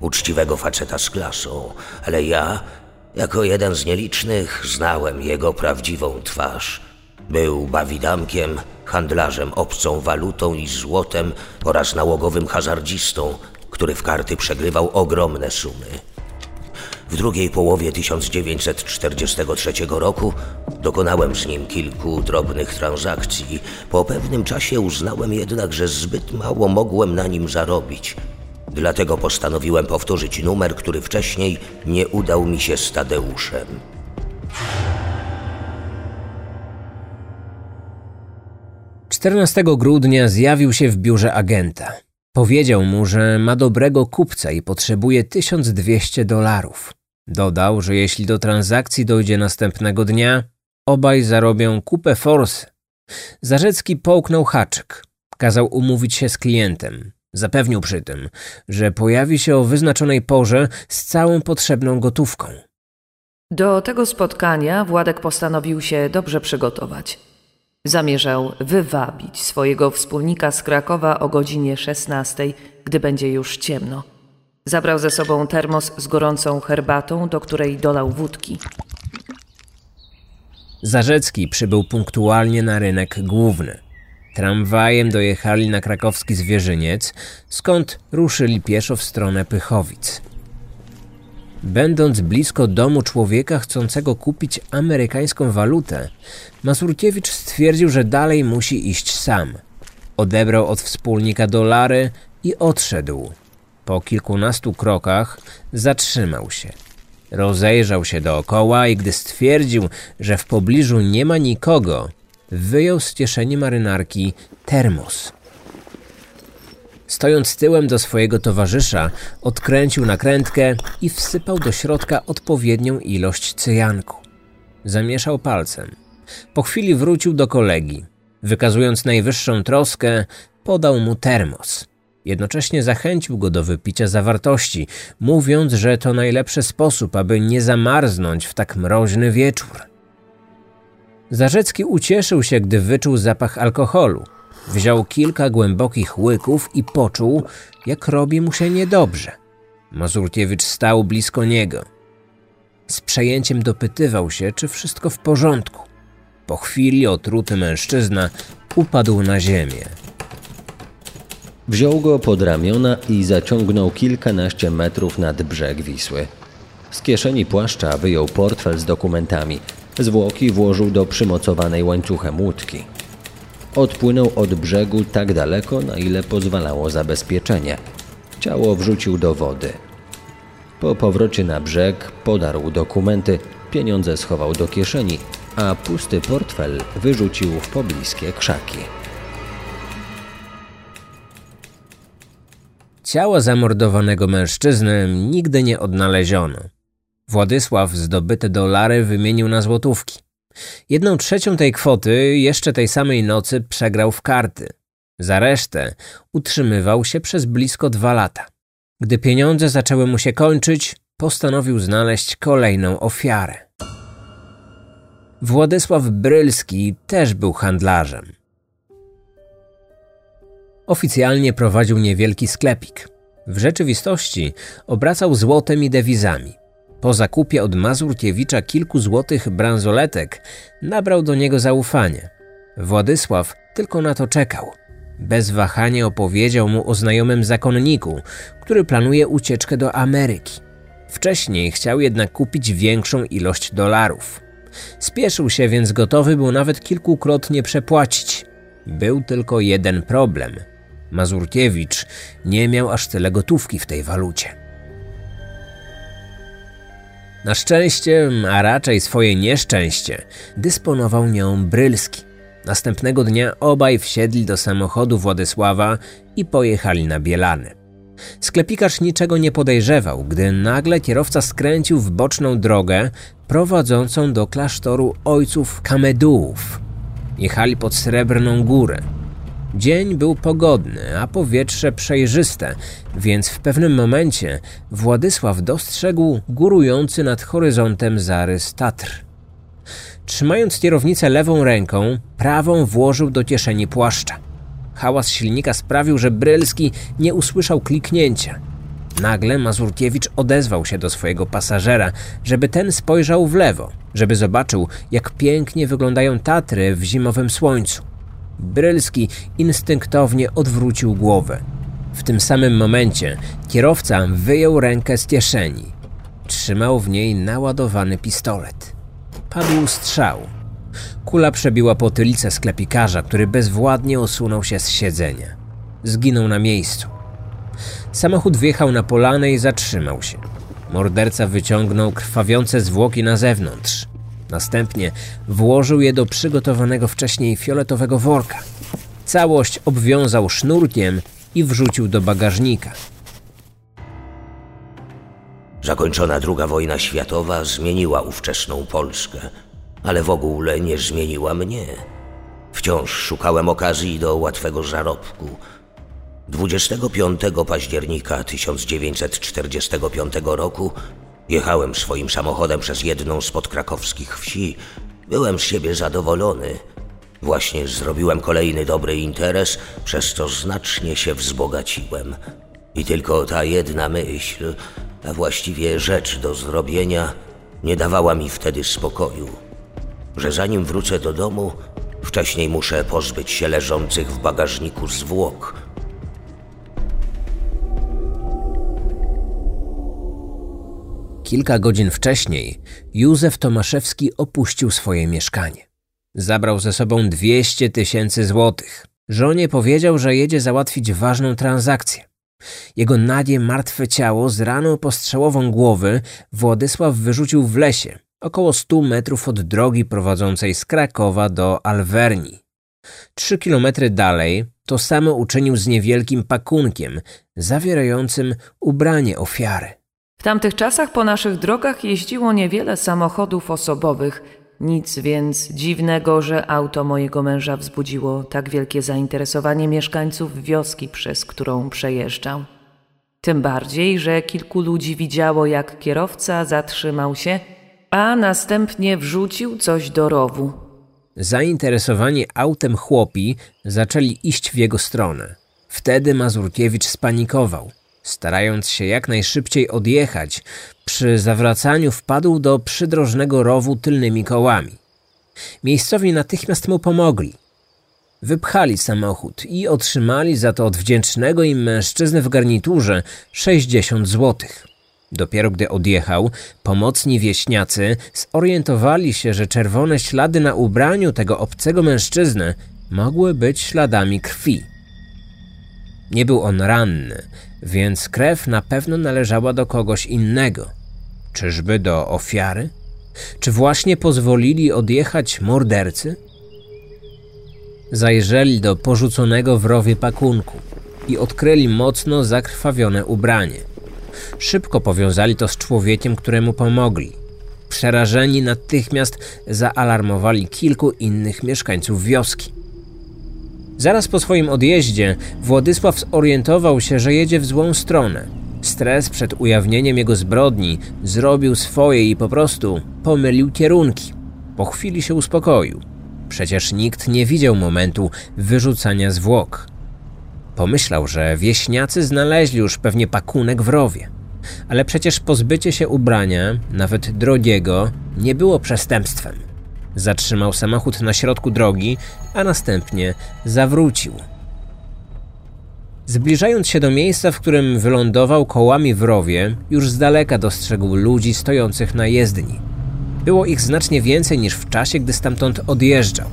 uczciwego faceta z klasą, ale ja, jako jeden z nielicznych, znałem jego prawdziwą twarz. Był bawidamkiem, handlarzem obcą walutą i złotem oraz nałogowym hazardzistą, który w karty przegrywał ogromne sumy. W drugiej połowie 1943 roku dokonałem z nim kilku drobnych transakcji. Po pewnym czasie uznałem jednak, że zbyt mało mogłem na nim zarobić. Dlatego postanowiłem powtórzyć numer, który wcześniej nie udał mi się z Tadeuszem. Czternastego grudnia zjawił się w biurze agenta. Powiedział mu, że ma dobrego kupca i potrzebuje 1200 dolarów. Dodał, że jeśli do transakcji dojdzie następnego dnia, obaj zarobią kupę forsy. Zarzecki połknął haczyk. Kazał umówić się z klientem. Zapewnił przy tym, że pojawi się o wyznaczonej porze z całą potrzebną gotówką. Do tego spotkania Władek postanowił się dobrze przygotować. Zamierzał wywabić swojego wspólnika z Krakowa o godzinie 16, gdy będzie już ciemno. Zabrał ze sobą termos z gorącą herbatą, do której dolał wódki. Zarzecki przybył punktualnie na rynek główny. Tramwajem dojechali na krakowski zwierzyniec, skąd ruszyli pieszo w stronę Pychowic. Będąc blisko domu człowieka chcącego kupić amerykańską walutę, Mazurkiewicz stwierdził, że dalej musi iść sam. Odebrał od wspólnika dolary i odszedł. Po kilkunastu krokach zatrzymał się. Rozejrzał się dookoła i gdy stwierdził, że w pobliżu nie ma nikogo, wyjął z kieszeni marynarki termos. Stojąc tyłem do swojego towarzysza, odkręcił nakrętkę i wsypał do środka odpowiednią ilość cyjanku. Zamieszał palcem. Po chwili wrócił do kolegi. Wykazując najwyższą troskę, podał mu termos. Jednocześnie zachęcił go do wypicia zawartości, mówiąc, że to najlepszy sposób, aby nie zamarznąć w tak mroźny wieczór. Zarzecki ucieszył się, gdy wyczuł zapach alkoholu. Wziął kilka głębokich łyków i poczuł, jak robi mu się niedobrze. Mazurkiewicz stał blisko niego. Z przejęciem dopytywał się, czy wszystko w porządku. Po chwili otruty mężczyzna upadł na ziemię. Wziął go pod ramiona i zaciągnął kilkanaście metrów nad brzeg Wisły. Z kieszeni płaszcza wyjął portfel z dokumentami. Zwłoki włożył do przymocowanej łańcuchem łódki. Odpłynął od brzegu tak daleko, na ile pozwalało zabezpieczenie. Ciało wrzucił do wody. Po powrocie na brzeg podarł dokumenty, pieniądze schował do kieszeni, a pusty portfel wyrzucił w pobliskie krzaki. Ciała zamordowanego mężczyzny nigdy nie odnaleziono. Władysław zdobyte dolary wymienił na złotówki. Jedną trzecią tej kwoty jeszcze tej samej nocy przegrał w karty. Za resztę utrzymywał się przez blisko dwa lata. Gdy pieniądze zaczęły mu się kończyć, postanowił znaleźć kolejną ofiarę. Władysław Brylski też był handlarzem. Oficjalnie prowadził niewielki sklepik. W rzeczywistości obracał złotem i dewizami. Po zakupie od Mazurkiewicza kilku złotych bransoletek nabrał do niego zaufanie. Władysław tylko na to czekał. Bez wahania opowiedział mu o znajomym zakonniku, który planuje ucieczkę do Ameryki. Wcześniej chciał jednak kupić większą ilość dolarów. Spieszył się, więc gotowy był nawet kilkukrotnie przepłacić. Był tylko jeden problem. Mazurkiewicz nie miał aż tyle gotówki w tej walucie. Na szczęście, a raczej swoje nieszczęście, dysponował nią Brylski. Następnego dnia obaj wsiedli do samochodu Władysława i pojechali na Bielany. Sklepikarz niczego nie podejrzewał, gdy nagle kierowca skręcił w boczną drogę prowadzącą do klasztoru ojców Kamedułów. Jechali pod Srebrną Górę. Dzień był pogodny, a powietrze przejrzyste, więc w pewnym momencie Władysław dostrzegł górujący nad horyzontem zarys Tatr. Trzymając kierownicę lewą ręką, prawą włożył do kieszeni płaszcza. Hałas silnika sprawił, że Brylski nie usłyszał kliknięcia. Nagle Mazurkiewicz odezwał się do swojego pasażera, żeby ten spojrzał w lewo, żeby zobaczył, jak pięknie wyglądają Tatry w zimowym słońcu. Brylski instynktownie odwrócił głowę. W tym samym momencie kierowca wyjął rękę z kieszeni. Trzymał w niej naładowany pistolet. Padł strzał. Kula przebiła potylicę sklepikarza, który bezwładnie osunął się z siedzenia. Zginął na miejscu. Samochód wjechał na polanę i zatrzymał się. Morderca wyciągnął krwawiące zwłoki na zewnątrz. Następnie włożył je do przygotowanego wcześniej fioletowego worka. Całość obwiązał sznurkiem i wrzucił do bagażnika. Zakończona II wojna światowa zmieniła ówczesną Polskę, ale w ogóle nie zmieniła mnie. Wciąż szukałem okazji do łatwego zarobku. 25 października 1945 roku Jechałem swoim samochodem przez jedną z podkrakowskich wsi. Byłem z siebie zadowolony. Właśnie zrobiłem kolejny dobry interes, przez co znacznie się wzbogaciłem. I tylko ta jedna myśl, a właściwie rzecz do zrobienia, nie dawała mi wtedy spokoju. Że zanim wrócę do domu, wcześniej muszę pozbyć się leżących w bagażniku zwłok Kilka godzin wcześniej Józef Tomaszewski opuścił swoje mieszkanie. Zabrał ze sobą 200 tysięcy złotych. Żonie powiedział, że jedzie załatwić ważną transakcję. Jego nagie martwe ciało z raną postrzałową głowy Władysław wyrzucił w lesie, około 100 metrów od drogi prowadzącej z Krakowa do Alwerni. Trzy kilometry dalej to samo uczynił z niewielkim pakunkiem zawierającym ubranie ofiary. W tamtych czasach po naszych drogach jeździło niewiele samochodów osobowych, nic więc dziwnego, że auto mojego męża wzbudziło tak wielkie zainteresowanie mieszkańców wioski, przez którą przejeżdżał. Tym bardziej, że kilku ludzi widziało, jak kierowca zatrzymał się, a następnie wrzucił coś do rowu. Zainteresowani autem chłopi zaczęli iść w jego stronę. Wtedy Mazurkiewicz spanikował. Starając się jak najszybciej odjechać, przy zawracaniu wpadł do przydrożnego rowu tylnymi kołami. Miejscowi natychmiast mu pomogli. Wypchali samochód i otrzymali za to od wdzięcznego im mężczyzny w garniturze 60 złotych. Dopiero gdy odjechał, pomocni wieśniacy zorientowali się, że czerwone ślady na ubraniu tego obcego mężczyzny mogły być śladami krwi. Nie był on ranny, więc krew na pewno należała do kogoś innego. Czyżby do ofiary? Czy właśnie pozwolili odjechać mordercy? Zajrzeli do porzuconego w rowie pakunku i odkryli mocno zakrwawione ubranie. Szybko powiązali to z człowiekiem, któremu pomogli. Przerażeni natychmiast zaalarmowali kilku innych mieszkańców wioski. Zaraz po swoim odjeździe Władysław zorientował się, że jedzie w złą stronę. Stres przed ujawnieniem jego zbrodni zrobił swoje i po prostu pomylił kierunki. Po chwili się uspokoił. Przecież nikt nie widział momentu wyrzucania zwłok. Pomyślał, że wieśniacy znaleźli już pewnie pakunek w rowie. Ale przecież pozbycie się ubrania, nawet drogiego, nie było przestępstwem. Zatrzymał samochód na środku drogi, a następnie zawrócił. Zbliżając się do miejsca, w którym wylądował kołami w rowie, już z daleka dostrzegł ludzi stojących na jezdni. Było ich znacznie więcej niż w czasie, gdy stamtąd odjeżdżał.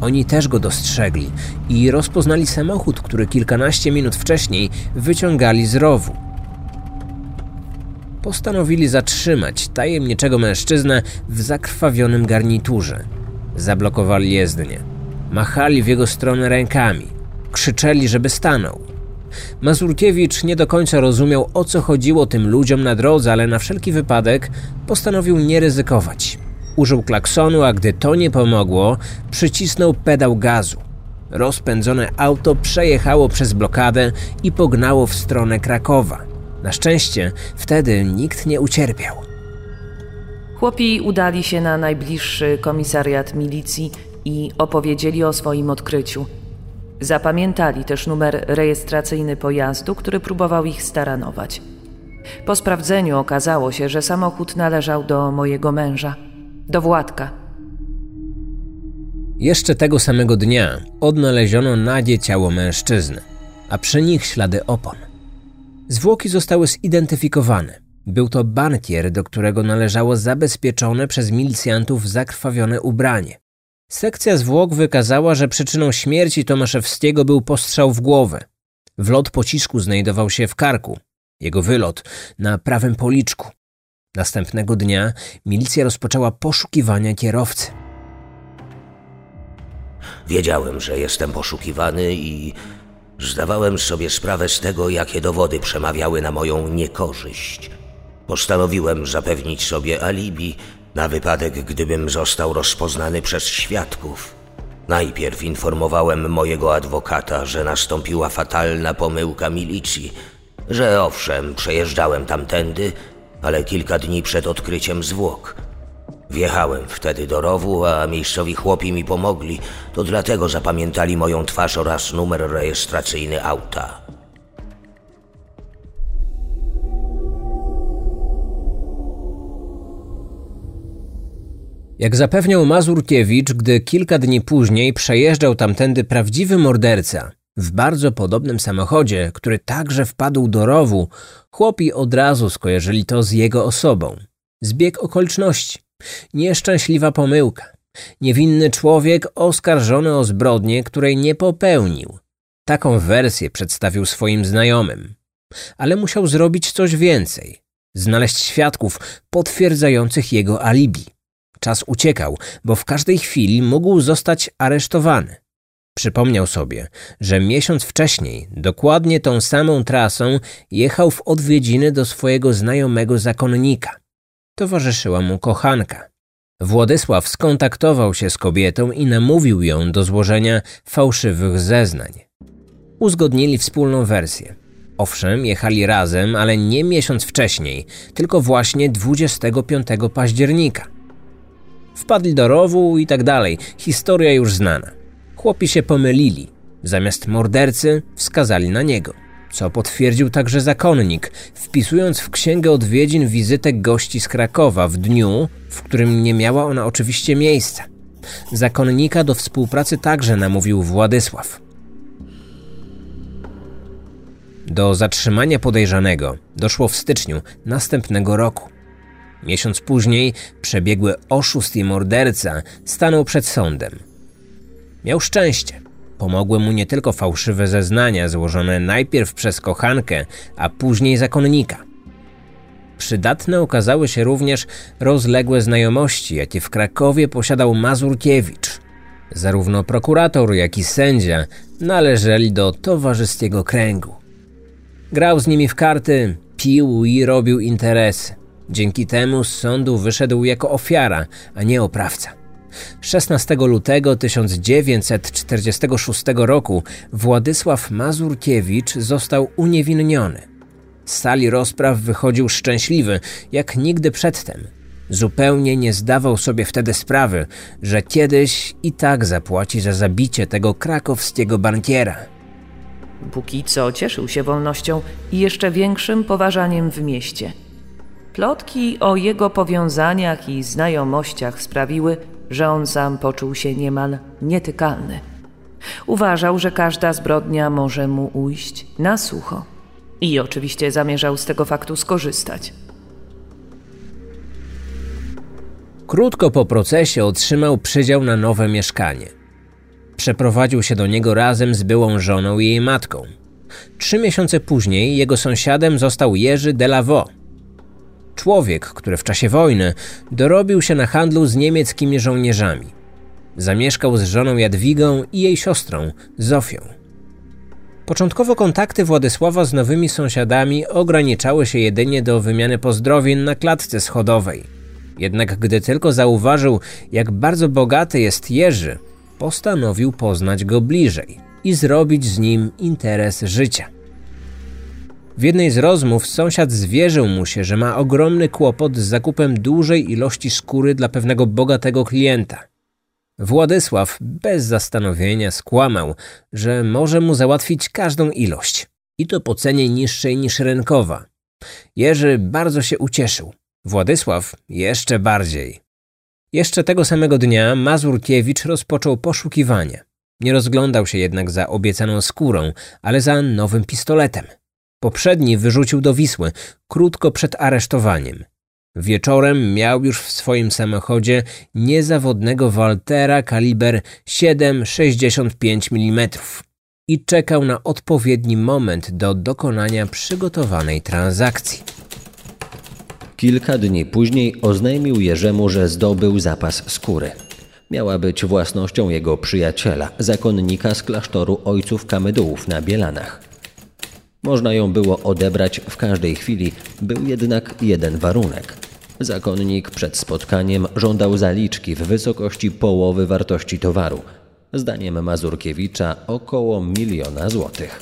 Oni też go dostrzegli i rozpoznali samochód, który kilkanaście minut wcześniej wyciągali z rowu. Postanowili zatrzymać tajemniczego mężczyznę w zakrwawionym garniturze. Zablokowali jezdnię. Machali w jego stronę rękami. Krzyczeli, żeby stanął. Mazurkiewicz nie do końca rozumiał o co chodziło tym ludziom na drodze, ale na wszelki wypadek postanowił nie ryzykować. Użył klaksonu, a gdy to nie pomogło, przycisnął pedał gazu. Rozpędzone auto przejechało przez blokadę i pognało w stronę Krakowa. Na szczęście wtedy nikt nie ucierpiał. Chłopi udali się na najbliższy komisariat milicji i opowiedzieli o swoim odkryciu. Zapamiętali też numer rejestracyjny pojazdu, który próbował ich staranować. Po sprawdzeniu okazało się, że samochód należał do mojego męża, do Władka. Jeszcze tego samego dnia odnaleziono nadzie ciało mężczyzny, a przy nich ślady opon. Zwłoki zostały zidentyfikowane. Był to bankier, do którego należało zabezpieczone przez milicjantów zakrwawione ubranie. Sekcja zwłok wykazała, że przyczyną śmierci Tomaszewskiego był postrzał w głowę. Wlot pocisku znajdował się w karku, jego wylot na prawym policzku. Następnego dnia milicja rozpoczęła poszukiwania kierowcy. Wiedziałem, że jestem poszukiwany i zdawałem sobie sprawę z tego, jakie dowody przemawiały na moją niekorzyść. Postanowiłem zapewnić sobie alibi na wypadek, gdybym został rozpoznany przez świadków. Najpierw informowałem mojego adwokata, że nastąpiła fatalna pomyłka milicji, że owszem, przejeżdżałem tamtędy, ale kilka dni przed odkryciem zwłok. Wjechałem wtedy do rowu, a miejscowi chłopi mi pomogli, to dlatego zapamiętali moją twarz oraz numer rejestracyjny auta. Jak zapewniał Mazurkiewicz, gdy kilka dni później przejeżdżał tamtędy prawdziwy morderca w bardzo podobnym samochodzie, który także wpadł do rowu, chłopi od razu skojarzyli to z jego osobą. Zbieg okoliczności. Nieszczęśliwa pomyłka. Niewinny człowiek oskarżony o zbrodnię, której nie popełnił. Taką wersję przedstawił swoim znajomym. Ale musiał zrobić coś więcej. Znaleźć świadków potwierdzających jego alibi. Czas uciekał, bo w każdej chwili mógł zostać aresztowany. Przypomniał sobie, że miesiąc wcześniej, dokładnie tą samą trasą, jechał w odwiedziny do swojego znajomego zakonnika. Towarzyszyła mu kochanka. Władysław skontaktował się z kobietą i namówił ją do złożenia fałszywych zeznań. Uzgodnili wspólną wersję. Owszem, jechali razem, ale nie miesiąc wcześniej, tylko właśnie 25 października. Wpadli do rowu i tak dalej. Historia już znana. Chłopi się pomylili. Zamiast mordercy wskazali na niego. Co potwierdził także zakonnik, wpisując w księgę odwiedzin wizytę gości z Krakowa w dniu, w którym nie miała ona oczywiście miejsca. Zakonnika do współpracy także namówił Władysław. Do zatrzymania podejrzanego doszło w styczniu następnego roku. Miesiąc później przebiegły oszust i morderca stanął przed sądem. Miał szczęście. Pomogły mu nie tylko fałszywe zeznania złożone najpierw przez kochankę, a później zakonnika. Przydatne okazały się również rozległe znajomości, jakie w Krakowie posiadał Mazurkiewicz. Zarówno prokurator, jak i sędzia należeli do towarzyskiego kręgu. Grał z nimi w karty, pił i robił interesy. Dzięki temu z sądu wyszedł jako ofiara, a nie oprawca. 16 lutego 1946 roku Władysław Mazurkiewicz został uniewinniony. Z sali rozpraw wychodził szczęśliwy, jak nigdy przedtem. Zupełnie nie zdawał sobie wtedy sprawy, że kiedyś i tak zapłaci za zabicie tego krakowskiego bankiera. Póki co cieszył się wolnością i jeszcze większym poważaniem w mieście. Plotki o jego powiązaniach i znajomościach sprawiły, że on sam poczuł się niemal nietykalny. Uważał, że każda zbrodnia może mu ujść na sucho. I oczywiście zamierzał z tego faktu skorzystać. Krótko po procesie otrzymał przydział na nowe mieszkanie. Przeprowadził się do niego razem z byłą żoną i jej matką. Trzy miesiące później jego sąsiadem został Jerzy Delavaux. Człowiek, który w czasie wojny dorobił się na handlu z niemieckimi żołnierzami. Zamieszkał z żoną Jadwigą i jej siostrą Zofią. Początkowo kontakty Władysława z nowymi sąsiadami ograniczały się jedynie do wymiany pozdrowień na klatce schodowej. Jednak gdy tylko zauważył, jak bardzo bogaty jest Jerzy, postanowił poznać go bliżej i zrobić z nim interes życia. W jednej z rozmów sąsiad zwierzył mu się, że ma ogromny kłopot z zakupem dużej ilości skóry dla pewnego bogatego klienta. Władysław bez zastanowienia skłamał, że może mu załatwić każdą ilość i to po cenie niższej niż rynkowa. Jerzy bardzo się ucieszył. Władysław jeszcze bardziej. Jeszcze tego samego dnia Mazurkiewicz rozpoczął poszukiwania. Nie rozglądał się jednak za obiecaną skórą, ale za nowym pistoletem. Poprzedni wyrzucił do Wisły krótko przed aresztowaniem. Wieczorem miał już w swoim samochodzie niezawodnego Waltera kaliber 7,65 mm i czekał na odpowiedni moment do dokonania przygotowanej transakcji. Kilka dni później oznajmił Jerzemu, że zdobył zapas skóry. Miała być własnością jego przyjaciela, zakonnika z klasztoru ojców Kamydułów na Bielanach. Można ją było odebrać w każdej chwili, był jednak jeden warunek. Zakonnik przed spotkaniem żądał zaliczki w wysokości połowy wartości towaru. Zdaniem Mazurkiewicza około miliona złotych.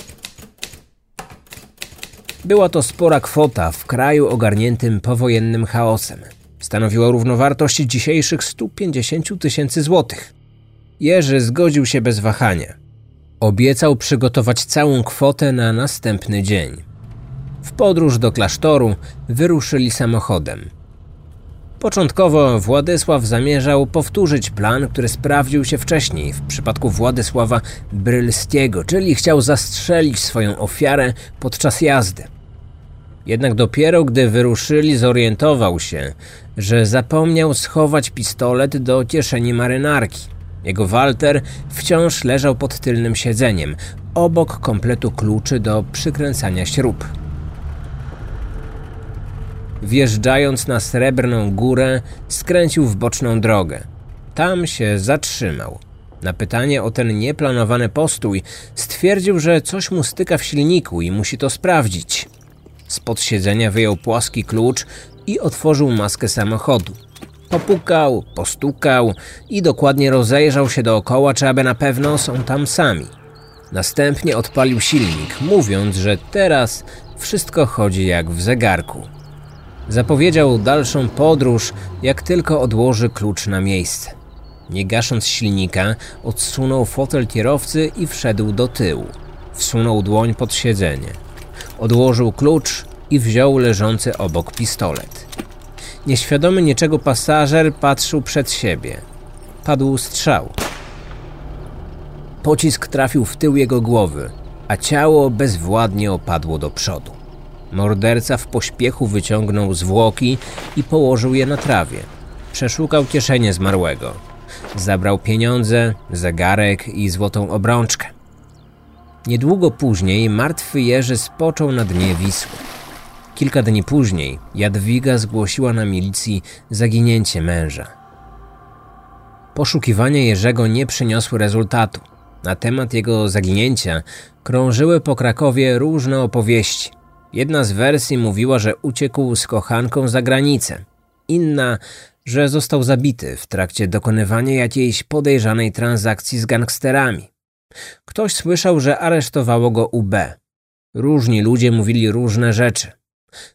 Była to spora kwota w kraju ogarniętym powojennym chaosem. Stanowiła równowartość dzisiejszych 150 tysięcy złotych. Jerzy zgodził się bez wahania. Obiecał przygotować całą kwotę na następny dzień. W podróż do klasztoru wyruszyli samochodem. Początkowo Władysław zamierzał powtórzyć plan, który sprawdził się wcześniej w przypadku Władysława Brylskiego, czyli chciał zastrzelić swoją ofiarę podczas jazdy. Jednak dopiero gdy wyruszyli, zorientował się, że zapomniał schować pistolet do kieszeni marynarki. Jego Walter wciąż leżał pod tylnym siedzeniem, obok kompletu kluczy do przykręcania śrub. Wjeżdżając na srebrną górę, skręcił w boczną drogę. Tam się zatrzymał. Na pytanie o ten nieplanowany postój stwierdził, że coś mu styka w silniku i musi to sprawdzić. Spod siedzenia wyjął płaski klucz i otworzył maskę samochodu. Popukał, postukał i dokładnie rozejrzał się dookoła, czy aby na pewno są tam sami. Następnie odpalił silnik, mówiąc, że teraz wszystko chodzi jak w zegarku. Zapowiedział dalszą podróż, jak tylko odłoży klucz na miejsce. Nie gasząc silnika, odsunął fotel kierowcy i wszedł do tyłu. Wsunął dłoń pod siedzenie. Odłożył klucz i wziął leżący obok pistolet. Nieświadomy niczego pasażer patrzył przed siebie. Padł strzał. Pocisk trafił w tył jego głowy, a ciało bezwładnie opadło do przodu. Morderca w pośpiechu wyciągnął zwłoki i położył je na trawie. Przeszukał kieszenie zmarłego. Zabrał pieniądze, zegarek i złotą obrączkę. Niedługo później martwy Jerzy spoczął na dnie Wisły. Kilka dni później Jadwiga zgłosiła na milicji zaginięcie męża. Poszukiwania Jerzego nie przyniosły rezultatu. Na temat jego zaginięcia krążyły po Krakowie różne opowieści. Jedna z wersji mówiła, że uciekł z kochanką za granicę. Inna, że został zabity w trakcie dokonywania jakiejś podejrzanej transakcji z gangsterami. Ktoś słyszał, że aresztowało go UB. Różni ludzie mówili różne rzeczy.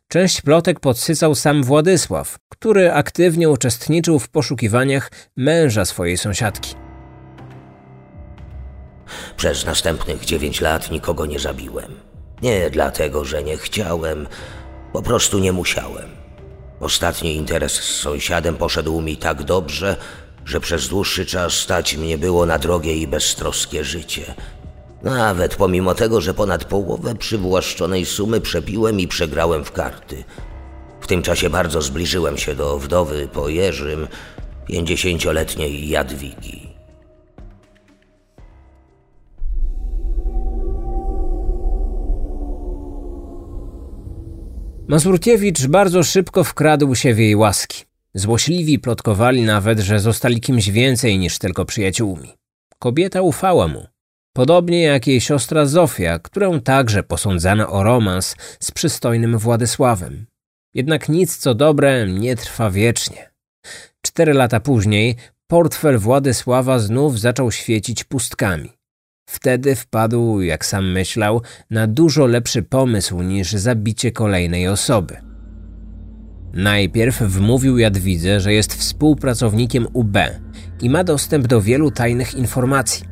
Część plotek podsycał sam Władysław, który aktywnie uczestniczył w poszukiwaniach męża swojej sąsiadki. Przez następnych dziewięć lat nikogo nie zabiłem. Nie dlatego, że nie chciałem, po prostu nie musiałem. Ostatni interes z sąsiadem poszedł mi tak dobrze, że przez dłuższy czas stać mnie było na drogie i beztroskie życie. Nawet pomimo tego, że ponad połowę przywłaszczonej sumy przepiłem i przegrałem w karty. W tym czasie bardzo zbliżyłem się do wdowy po Jerzym, pięćdziesięcioletniej Jadwigi. Mazurkiewicz bardzo szybko wkradł się w jej łaski. Złośliwi plotkowali nawet, że zostali kimś więcej niż tylko przyjaciółmi. Kobieta ufała mu. Podobnie jak jej siostra Zofia, którą także posądzano o romans z przystojnym Władysławem. Jednak nic co dobre nie trwa wiecznie. Cztery lata później portfel Władysława znów zaczął świecić pustkami. Wtedy wpadł, jak sam myślał, na dużo lepszy pomysł niż zabicie kolejnej osoby. Najpierw wmówił Jadwidze, że jest współpracownikiem UB i ma dostęp do wielu tajnych informacji.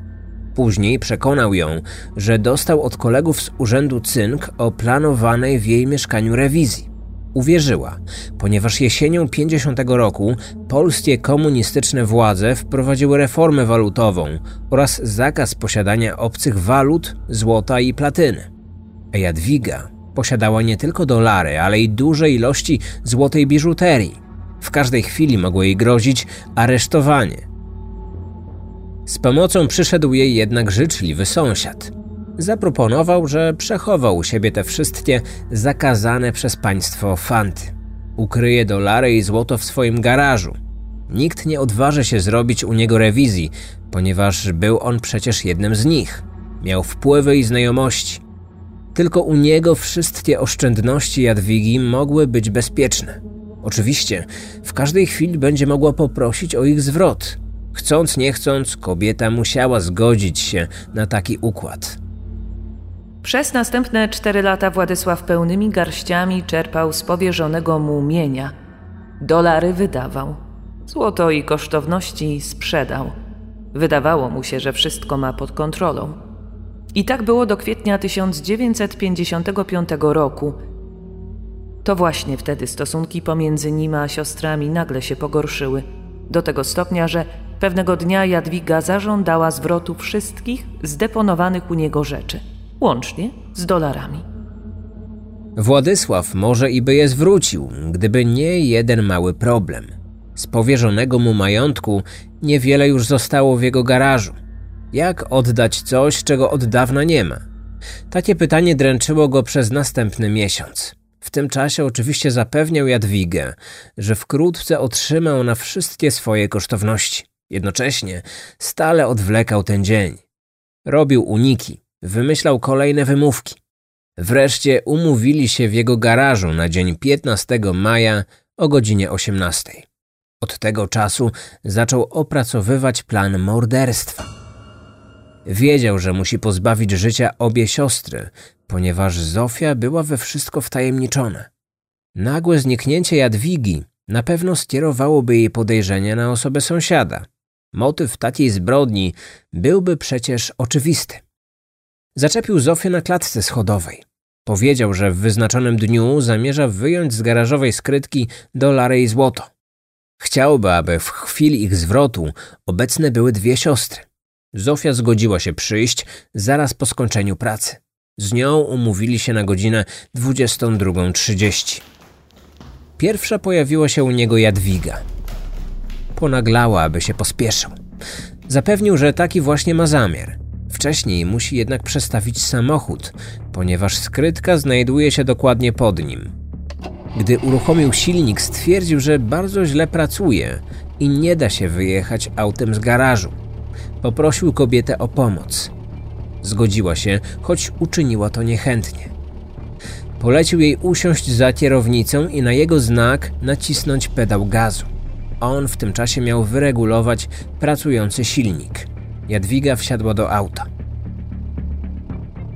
Później przekonał ją, że dostał od kolegów z urzędu cynk o planowanej w jej mieszkaniu rewizji. Uwierzyła, ponieważ jesienią 50 roku polskie komunistyczne władze wprowadziły reformę walutową oraz zakaz posiadania obcych walut, złota i platyny. Jadwiga posiadała nie tylko dolary, ale i duże ilości złotej biżuterii. W każdej chwili mogło jej grozić aresztowanie. Z pomocą przyszedł jej jednak życzliwy sąsiad. Zaproponował, że przechował u siebie te wszystkie zakazane przez państwo fanty. Ukryje dolary i złoto w swoim garażu. Nikt nie odważy się zrobić u niego rewizji, ponieważ był on przecież jednym z nich. Miał wpływy i znajomości. Tylko u niego wszystkie oszczędności Jadwigi mogły być bezpieczne. Oczywiście, w każdej chwili będzie mogła poprosić o ich zwrot. Chcąc, nie chcąc, kobieta musiała zgodzić się na taki układ. Przez następne cztery lata Władysław pełnymi garściami czerpał z powierzonego mu mienia. Dolary wydawał, złoto i kosztowności sprzedał. Wydawało mu się, że wszystko ma pod kontrolą. I tak było do kwietnia 1955 roku. To właśnie wtedy stosunki pomiędzy nim a siostrami nagle się pogorszyły. Do tego stopnia, że pewnego dnia Jadwiga zażądała zwrotu wszystkich zdeponowanych u niego rzeczy, łącznie z dolarami. Władysław może i by je zwrócił, gdyby nie jeden mały problem. Z powierzonego mu majątku niewiele już zostało w jego garażu. Jak oddać coś, czego od dawna nie ma? Takie pytanie dręczyło go przez następny miesiąc. W tym czasie oczywiście zapewniał Jadwigę, że wkrótce otrzyma ona wszystkie swoje kosztowności. Jednocześnie stale odwlekał ten dzień. Robił uniki, wymyślał kolejne wymówki. Wreszcie umówili się w jego garażu na dzień 15 maja o godzinie 18. Od tego czasu zaczął opracowywać plan morderstwa. Wiedział, że musi pozbawić życia obie siostry, ponieważ Zofia była we wszystko wtajemniczona. Nagłe zniknięcie Jadwigi na pewno skierowałoby jej podejrzenia na osobę sąsiada. Motyw takiej zbrodni byłby przecież oczywisty. Zaczepił Zofię na klatce schodowej. Powiedział, że w wyznaczonym dniu zamierza wyjąć z garażowej skrytki dolary i złoto. Chciałby, aby w chwili ich zwrotu obecne były dwie siostry. Zofia zgodziła się przyjść zaraz po skończeniu pracy. Z nią umówili się na godzinę 22.30. Pierwsza pojawiła się u niego Jadwiga. Ponaglała, aby się pospieszył. Zapewnił, że taki właśnie ma zamiar. Wcześniej musi jednak przestawić samochód, ponieważ skrytka znajduje się dokładnie pod nim. Gdy uruchomił silnik, stwierdził, że bardzo źle pracuje i nie da się wyjechać autem z garażu. Poprosił kobietę o pomoc. Zgodziła się, choć uczyniła to niechętnie. Polecił jej usiąść za kierownicą i na jego znak nacisnąć pedał gazu. On w tym czasie miał wyregulować pracujący silnik. Jadwiga wsiadła do auta.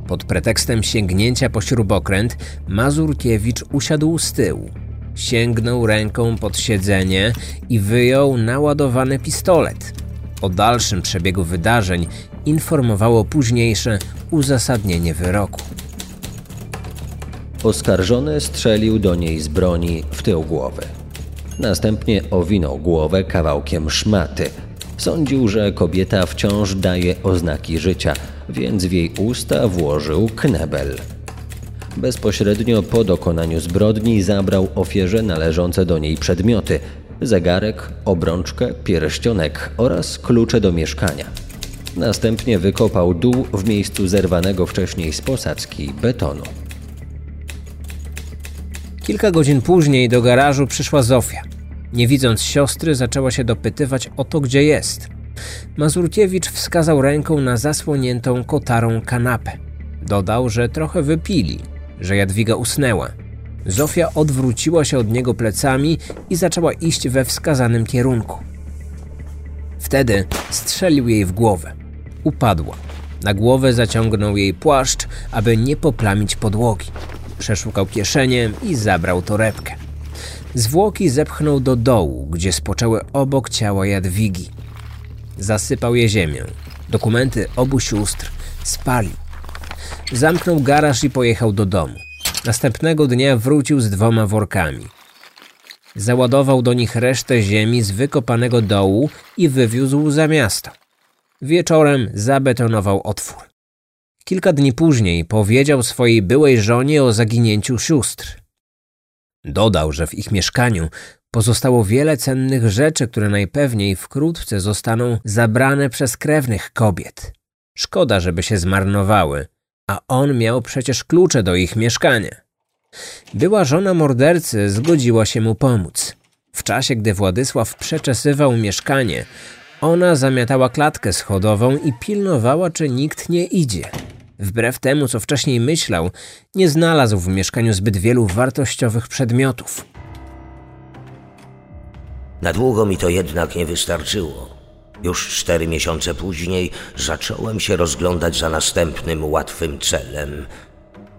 Pod pretekstem sięgnięcia po śrubokręt Mazurkiewicz usiadł z tyłu. Sięgnął ręką pod siedzenie i wyjął naładowany pistolet. O dalszym przebiegu wydarzeń informowało późniejsze uzasadnienie wyroku. Oskarżony strzelił do niej z broni w tył głowy. Następnie owinął głowę kawałkiem szmaty. Sądził, że kobieta wciąż daje oznaki życia, więc w jej usta włożył knebel. Bezpośrednio po dokonaniu zbrodni zabrał ofierze należące do niej przedmioty: zegarek, obrączkę, pierścionek oraz klucze do mieszkania. Następnie wykopał dół w miejscu zerwanego wcześniej z posadzki betonu. Kilka godzin później do garażu przyszła Zofia. Nie widząc siostry, zaczęła się dopytywać o to, gdzie jest. Mazurkiewicz wskazał ręką na zasłoniętą kotarą kanapę. Dodał, że trochę wypili, że Jadwiga usnęła. Zofia odwróciła się od niego plecami i zaczęła iść we wskazanym kierunku. Wtedy strzelił jej w głowę. Upadła. Na głowę zaciągnął jej płaszcz, aby nie poplamić podłogi. Przeszukał kieszenie i zabrał torebkę. Zwłoki zepchnął do dołu, gdzie spoczęły obok ciała Jadwigi. Zasypał je ziemią. Dokumenty obu sióstr spalił. Zamknął garaż i pojechał do domu. Następnego dnia wrócił z dwoma workami. Załadował do nich resztę ziemi z wykopanego dołu i wywiózł za miasto. Wieczorem zabetonował otwór. Kilka dni później powiedział swojej byłej żonie o zaginięciu sióstr. Dodał, że w ich mieszkaniu pozostało wiele cennych rzeczy, które najpewniej wkrótce zostaną zabrane przez krewnych kobiet. Szkoda, żeby się zmarnowały, a on miał przecież klucze do ich mieszkania. Była żona mordercy zgodziła się mu pomóc. W czasie, gdy Władysław przeczesywał mieszkanie, ona zamiatała klatkę schodową i pilnowała, czy nikt nie idzie. Wbrew temu, co wcześniej myślał, nie znalazł w mieszkaniu zbyt wielu wartościowych przedmiotów. Na długo mi to jednak nie wystarczyło. Już cztery miesiące później zacząłem się rozglądać za następnym łatwym celem.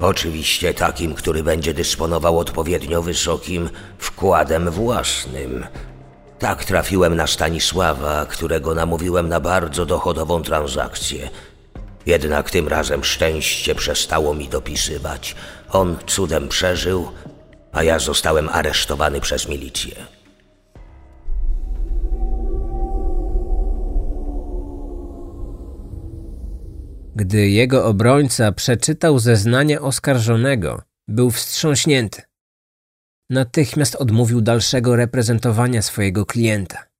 Oczywiście takim, który będzie dysponował odpowiednio wysokim wkładem własnym. Tak trafiłem na Stanisława, którego namówiłem na bardzo dochodową transakcję. Jednak tym razem szczęście przestało mi dopisywać. On cudem przeżył, a ja zostałem aresztowany przez milicję. Gdy jego obrońca przeczytał zeznanie oskarżonego, był wstrząśnięty. Natychmiast odmówił dalszego reprezentowania swojego klienta.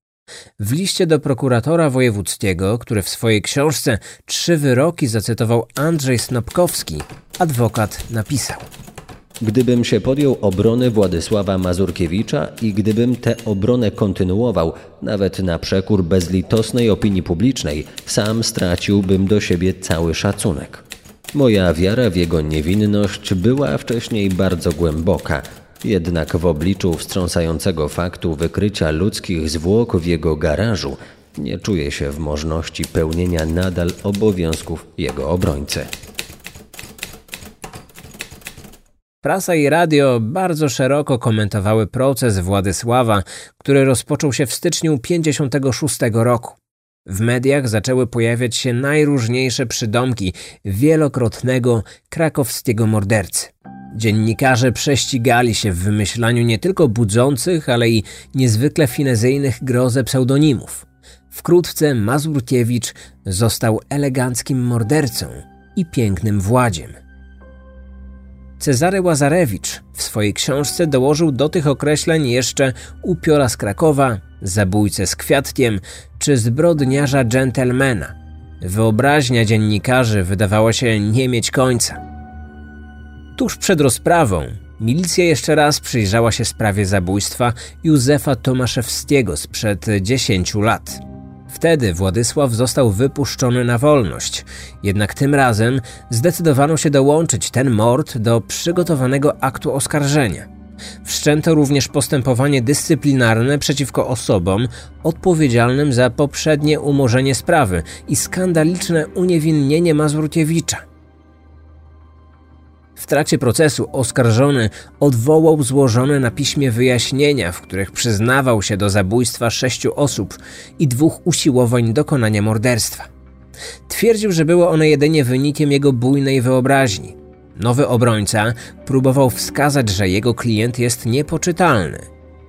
W liście do prokuratora wojewódzkiego, który w swojej książce Trzy wyroki zacytował Andrzej Snopkowski, adwokat napisał – Gdybym się podjął obrony Władysława Mazurkiewicza i gdybym tę obronę kontynuował, nawet na przekór bezlitosnej opinii publicznej, sam straciłbym do siebie cały szacunek. Moja wiara w jego niewinność była wcześniej bardzo głęboka, jednak w obliczu wstrząsającego faktu wykrycia ludzkich zwłok w jego garażu nie czuję się w możności pełnienia nadal obowiązków jego obrońcy. Prasa i radio bardzo szeroko komentowały proces Władysława, który rozpoczął się w styczniu 1956 roku. W mediach zaczęły pojawiać się najróżniejsze przydomki wielokrotnego krakowskiego mordercy. Dziennikarze prześcigali się w wymyślaniu nie tylko budzących, ale i niezwykle finezyjnych grozę pseudonimów. Wkrótce Mazurkiewicz został eleganckim mordercą i pięknym władziem. Cezary Łazarewicz w swojej książce dołożył do tych określeń jeszcze upiora z Krakowa, zabójcę z kwiatkiem czy zbrodniarza dżentelmena. Wyobraźnia dziennikarzy wydawała się nie mieć końca. Tuż przed rozprawą milicja jeszcze raz przyjrzała się sprawie zabójstwa Józefa Tomaszewskiego sprzed 10 lat. Wtedy Władysław został wypuszczony na wolność, jednak tym razem zdecydowano się dołączyć ten mord do przygotowanego aktu oskarżenia. Wszczęto również postępowanie dyscyplinarne przeciwko osobom odpowiedzialnym za poprzednie umorzenie sprawy i skandaliczne uniewinnienie Mazurkiewicza. W trakcie procesu oskarżony odwołał złożone na piśmie wyjaśnienia, w których przyznawał się do zabójstwa sześciu osób i dwóch usiłowań dokonania morderstwa. Twierdził, że było one jedynie wynikiem jego bujnej wyobraźni. Nowy obrońca próbował wskazać, że jego klient jest niepoczytalny.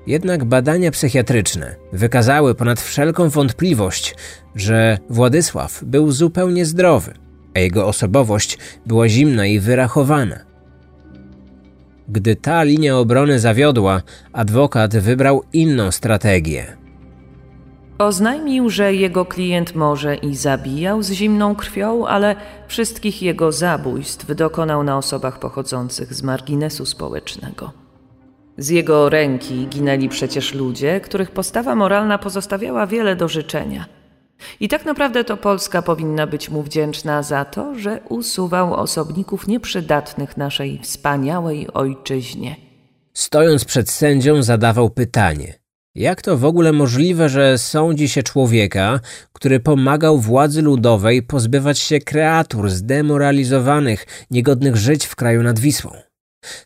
Jednak badania psychiatryczne wykazały ponad wszelką wątpliwość, że Władysław był zupełnie zdrowy a jego osobowość była zimna i wyrachowana. Gdy ta linia obrony zawiodła, adwokat wybrał inną strategię. Oznajmił, że jego klient może i zabijał z zimną krwią, ale wszystkich jego zabójstw dokonał na osobach pochodzących z marginesu społecznego. Z jego ręki ginęli przecież ludzie, których postawa moralna pozostawiała wiele do życzenia. I tak naprawdę to Polska powinna być mu wdzięczna za to, że usuwał osobników nieprzydatnych naszej wspaniałej ojczyźnie. Stojąc przed sędzią, zadawał pytanie: jak to w ogóle możliwe, że sądzi się człowieka, który pomagał władzy ludowej pozbywać się kreatur zdemoralizowanych, niegodnych żyć w kraju nad Wisłą?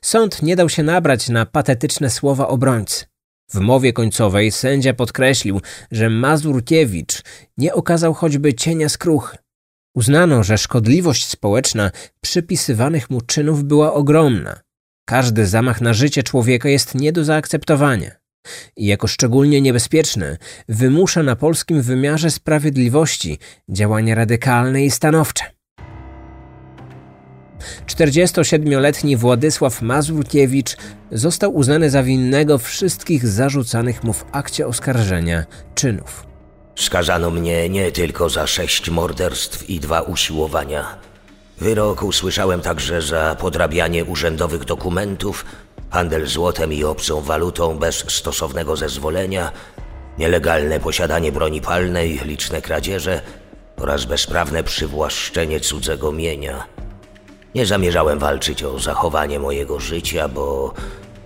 Sąd nie dał się nabrać na patetyczne słowa obrońcy. W mowie końcowej sędzia podkreślił, że Mazurkiewicz nie okazał choćby cienia skruchy. Uznano, że szkodliwość społeczna przypisywanych mu czynów była ogromna. Każdy zamach na życie człowieka jest nie do zaakceptowania i jako szczególnie niebezpieczny wymusza na polskim wymiarze sprawiedliwości działania radykalne i stanowcze. 47-letni Władysław Mazurkiewicz został uznany za winnego wszystkich zarzucanych mu w akcie oskarżenia czynów. Skazano mnie nie tylko za sześć morderstw i dwa usiłowania. Wyrok usłyszałem także za podrabianie urzędowych dokumentów, handel złotem i obcą walutą bez stosownego zezwolenia, nielegalne posiadanie broni palnej, liczne kradzieże oraz bezprawne przywłaszczenie cudzego mienia. Nie zamierzałem walczyć o zachowanie mojego życia, bo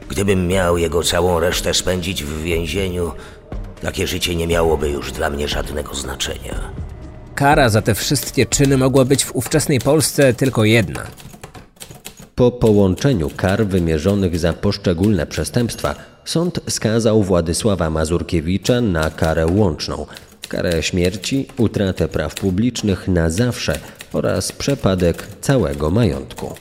gdybym miał jego całą resztę spędzić w więzieniu, takie życie nie miałoby już dla mnie żadnego znaczenia. Kara za te wszystkie czyny mogła być w ówczesnej Polsce tylko jedna. Po połączeniu kar wymierzonych za poszczególne przestępstwa, sąd skazał Władysława Mazurkiewicza na karę łączną, karę śmierci, utratę praw publicznych na zawsze oraz przepadek całego majątku.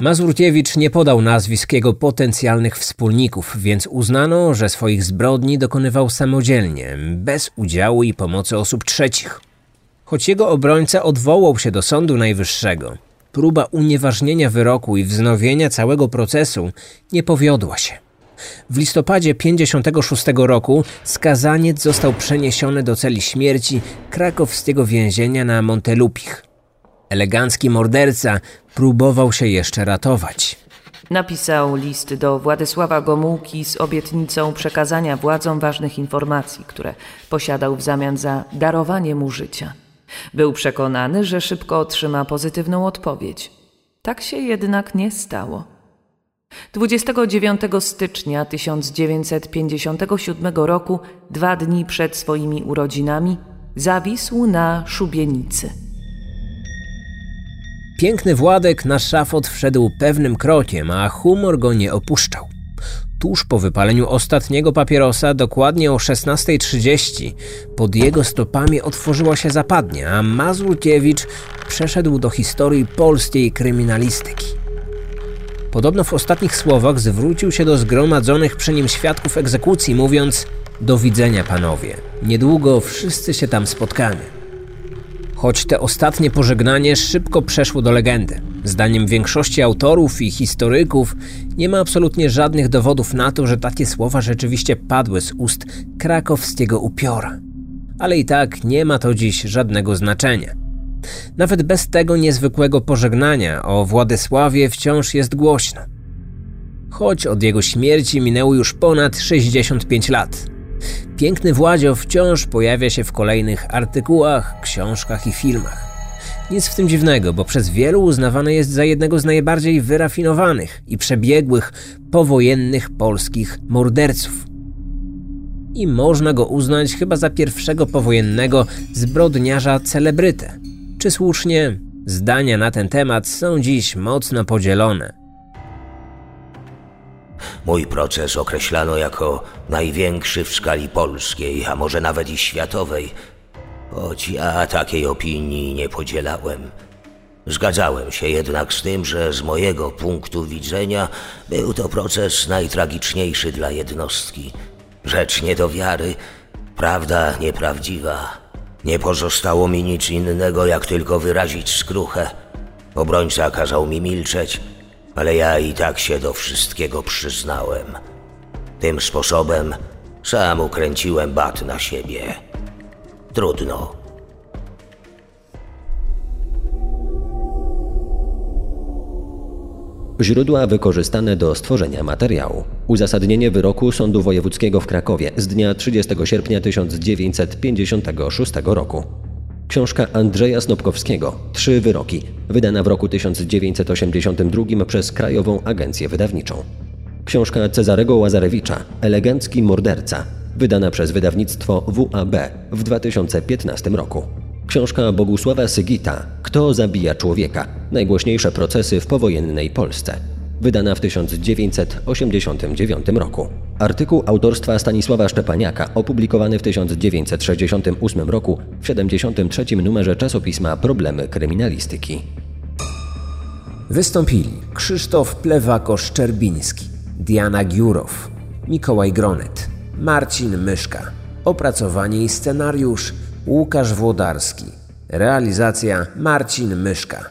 Mazurkiewicz nie podał nazwisk jego potencjalnych wspólników, więc uznano, że swoich zbrodni dokonywał samodzielnie, bez udziału i pomocy osób trzecich. Choć jego obrońca odwołał się do Sądu Najwyższego, próba unieważnienia wyroku i wznowienia całego procesu nie powiodła się. W listopadzie 56 roku skazaniec został przeniesiony do celi śmierci krakowskiego więzienia na Montelupich. Elegancki morderca próbował się jeszcze ratować. Napisał list do Władysława Gomułki z obietnicą przekazania władzom ważnych informacji, które posiadał w zamian za darowanie mu życia. Był przekonany, że szybko otrzyma pozytywną odpowiedź. Tak się jednak nie stało. 29 stycznia 1957 roku, dwa dni przed swoimi urodzinami, zawisł na szubienicy. Piękny Władek na szafot wszedł pewnym krokiem, a humor go nie opuszczał. Tuż po wypaleniu ostatniego papierosa, dokładnie o 16.30, pod jego stopami otworzyła się zapadnia, a Mazurkiewicz przeszedł do historii polskiej kryminalistyki. Podobno w ostatnich słowach zwrócił się do zgromadzonych przy nim świadków egzekucji, mówiąc: Do widzenia, panowie. Niedługo wszyscy się tam spotkamy. Choć te ostatnie pożegnanie szybko przeszło do legendy. Zdaniem większości autorów i historyków nie ma absolutnie żadnych dowodów na to, że takie słowa rzeczywiście padły z ust krakowskiego upiora. Ale i tak nie ma to dziś żadnego znaczenia. Nawet bez tego niezwykłego pożegnania o Władysławie wciąż jest głośno. Choć od jego śmierci minęło już ponad 65 lat. Piękny Władzio wciąż pojawia się w kolejnych artykułach, książkach i filmach. Nic w tym dziwnego, bo przez wielu uznawany jest za jednego z najbardziej wyrafinowanych i przebiegłych powojennych polskich morderców. I można go uznać chyba za pierwszego powojennego zbrodniarza celebrytę. Czy słusznie? Zdania na ten temat są dziś mocno podzielone. Mój proces określano jako największy w skali polskiej, a może nawet i światowej, choć ja takiej opinii nie podzielałem. Zgadzałem się jednak z tym, że z mojego punktu widzenia był to proces najtragiczniejszy dla jednostki. Rzecz nie do wiary, prawda nieprawdziwa. Nie pozostało mi nic innego, jak tylko wyrazić skruchę. Obrońca kazał mi milczeć, ale ja i tak się do wszystkiego przyznałem. Tym sposobem sam ukręciłem bat na siebie. Trudno. Źródła wykorzystane do stworzenia materiału. Uzasadnienie wyroku Sądu Wojewódzkiego w Krakowie z dnia 30 sierpnia 1956 roku. Książka Andrzeja Snopkowskiego Trzy wyroki, wydana w roku 1982 przez Krajową Agencję Wydawniczą. Książka Cezarego Łazarewicza Elegancki morderca, wydana przez wydawnictwo WAB w 2015 roku. Książka Bogusława Sygita Kto zabija człowieka? Najgłośniejsze procesy w powojennej Polsce. Wydana w 1989 roku. Artykuł autorstwa Stanisława Szczepaniaka, opublikowany w 1968 roku w 73 numerze czasopisma Problemy kryminalistyki. Wystąpili Krzysztof Plewako-Szczerbiński, Diana Giurow, Mikołaj Gronet, Marcin Myszka. Opracowanie i scenariusz Łukasz Włodarski. Realizacja Marcin Myszka.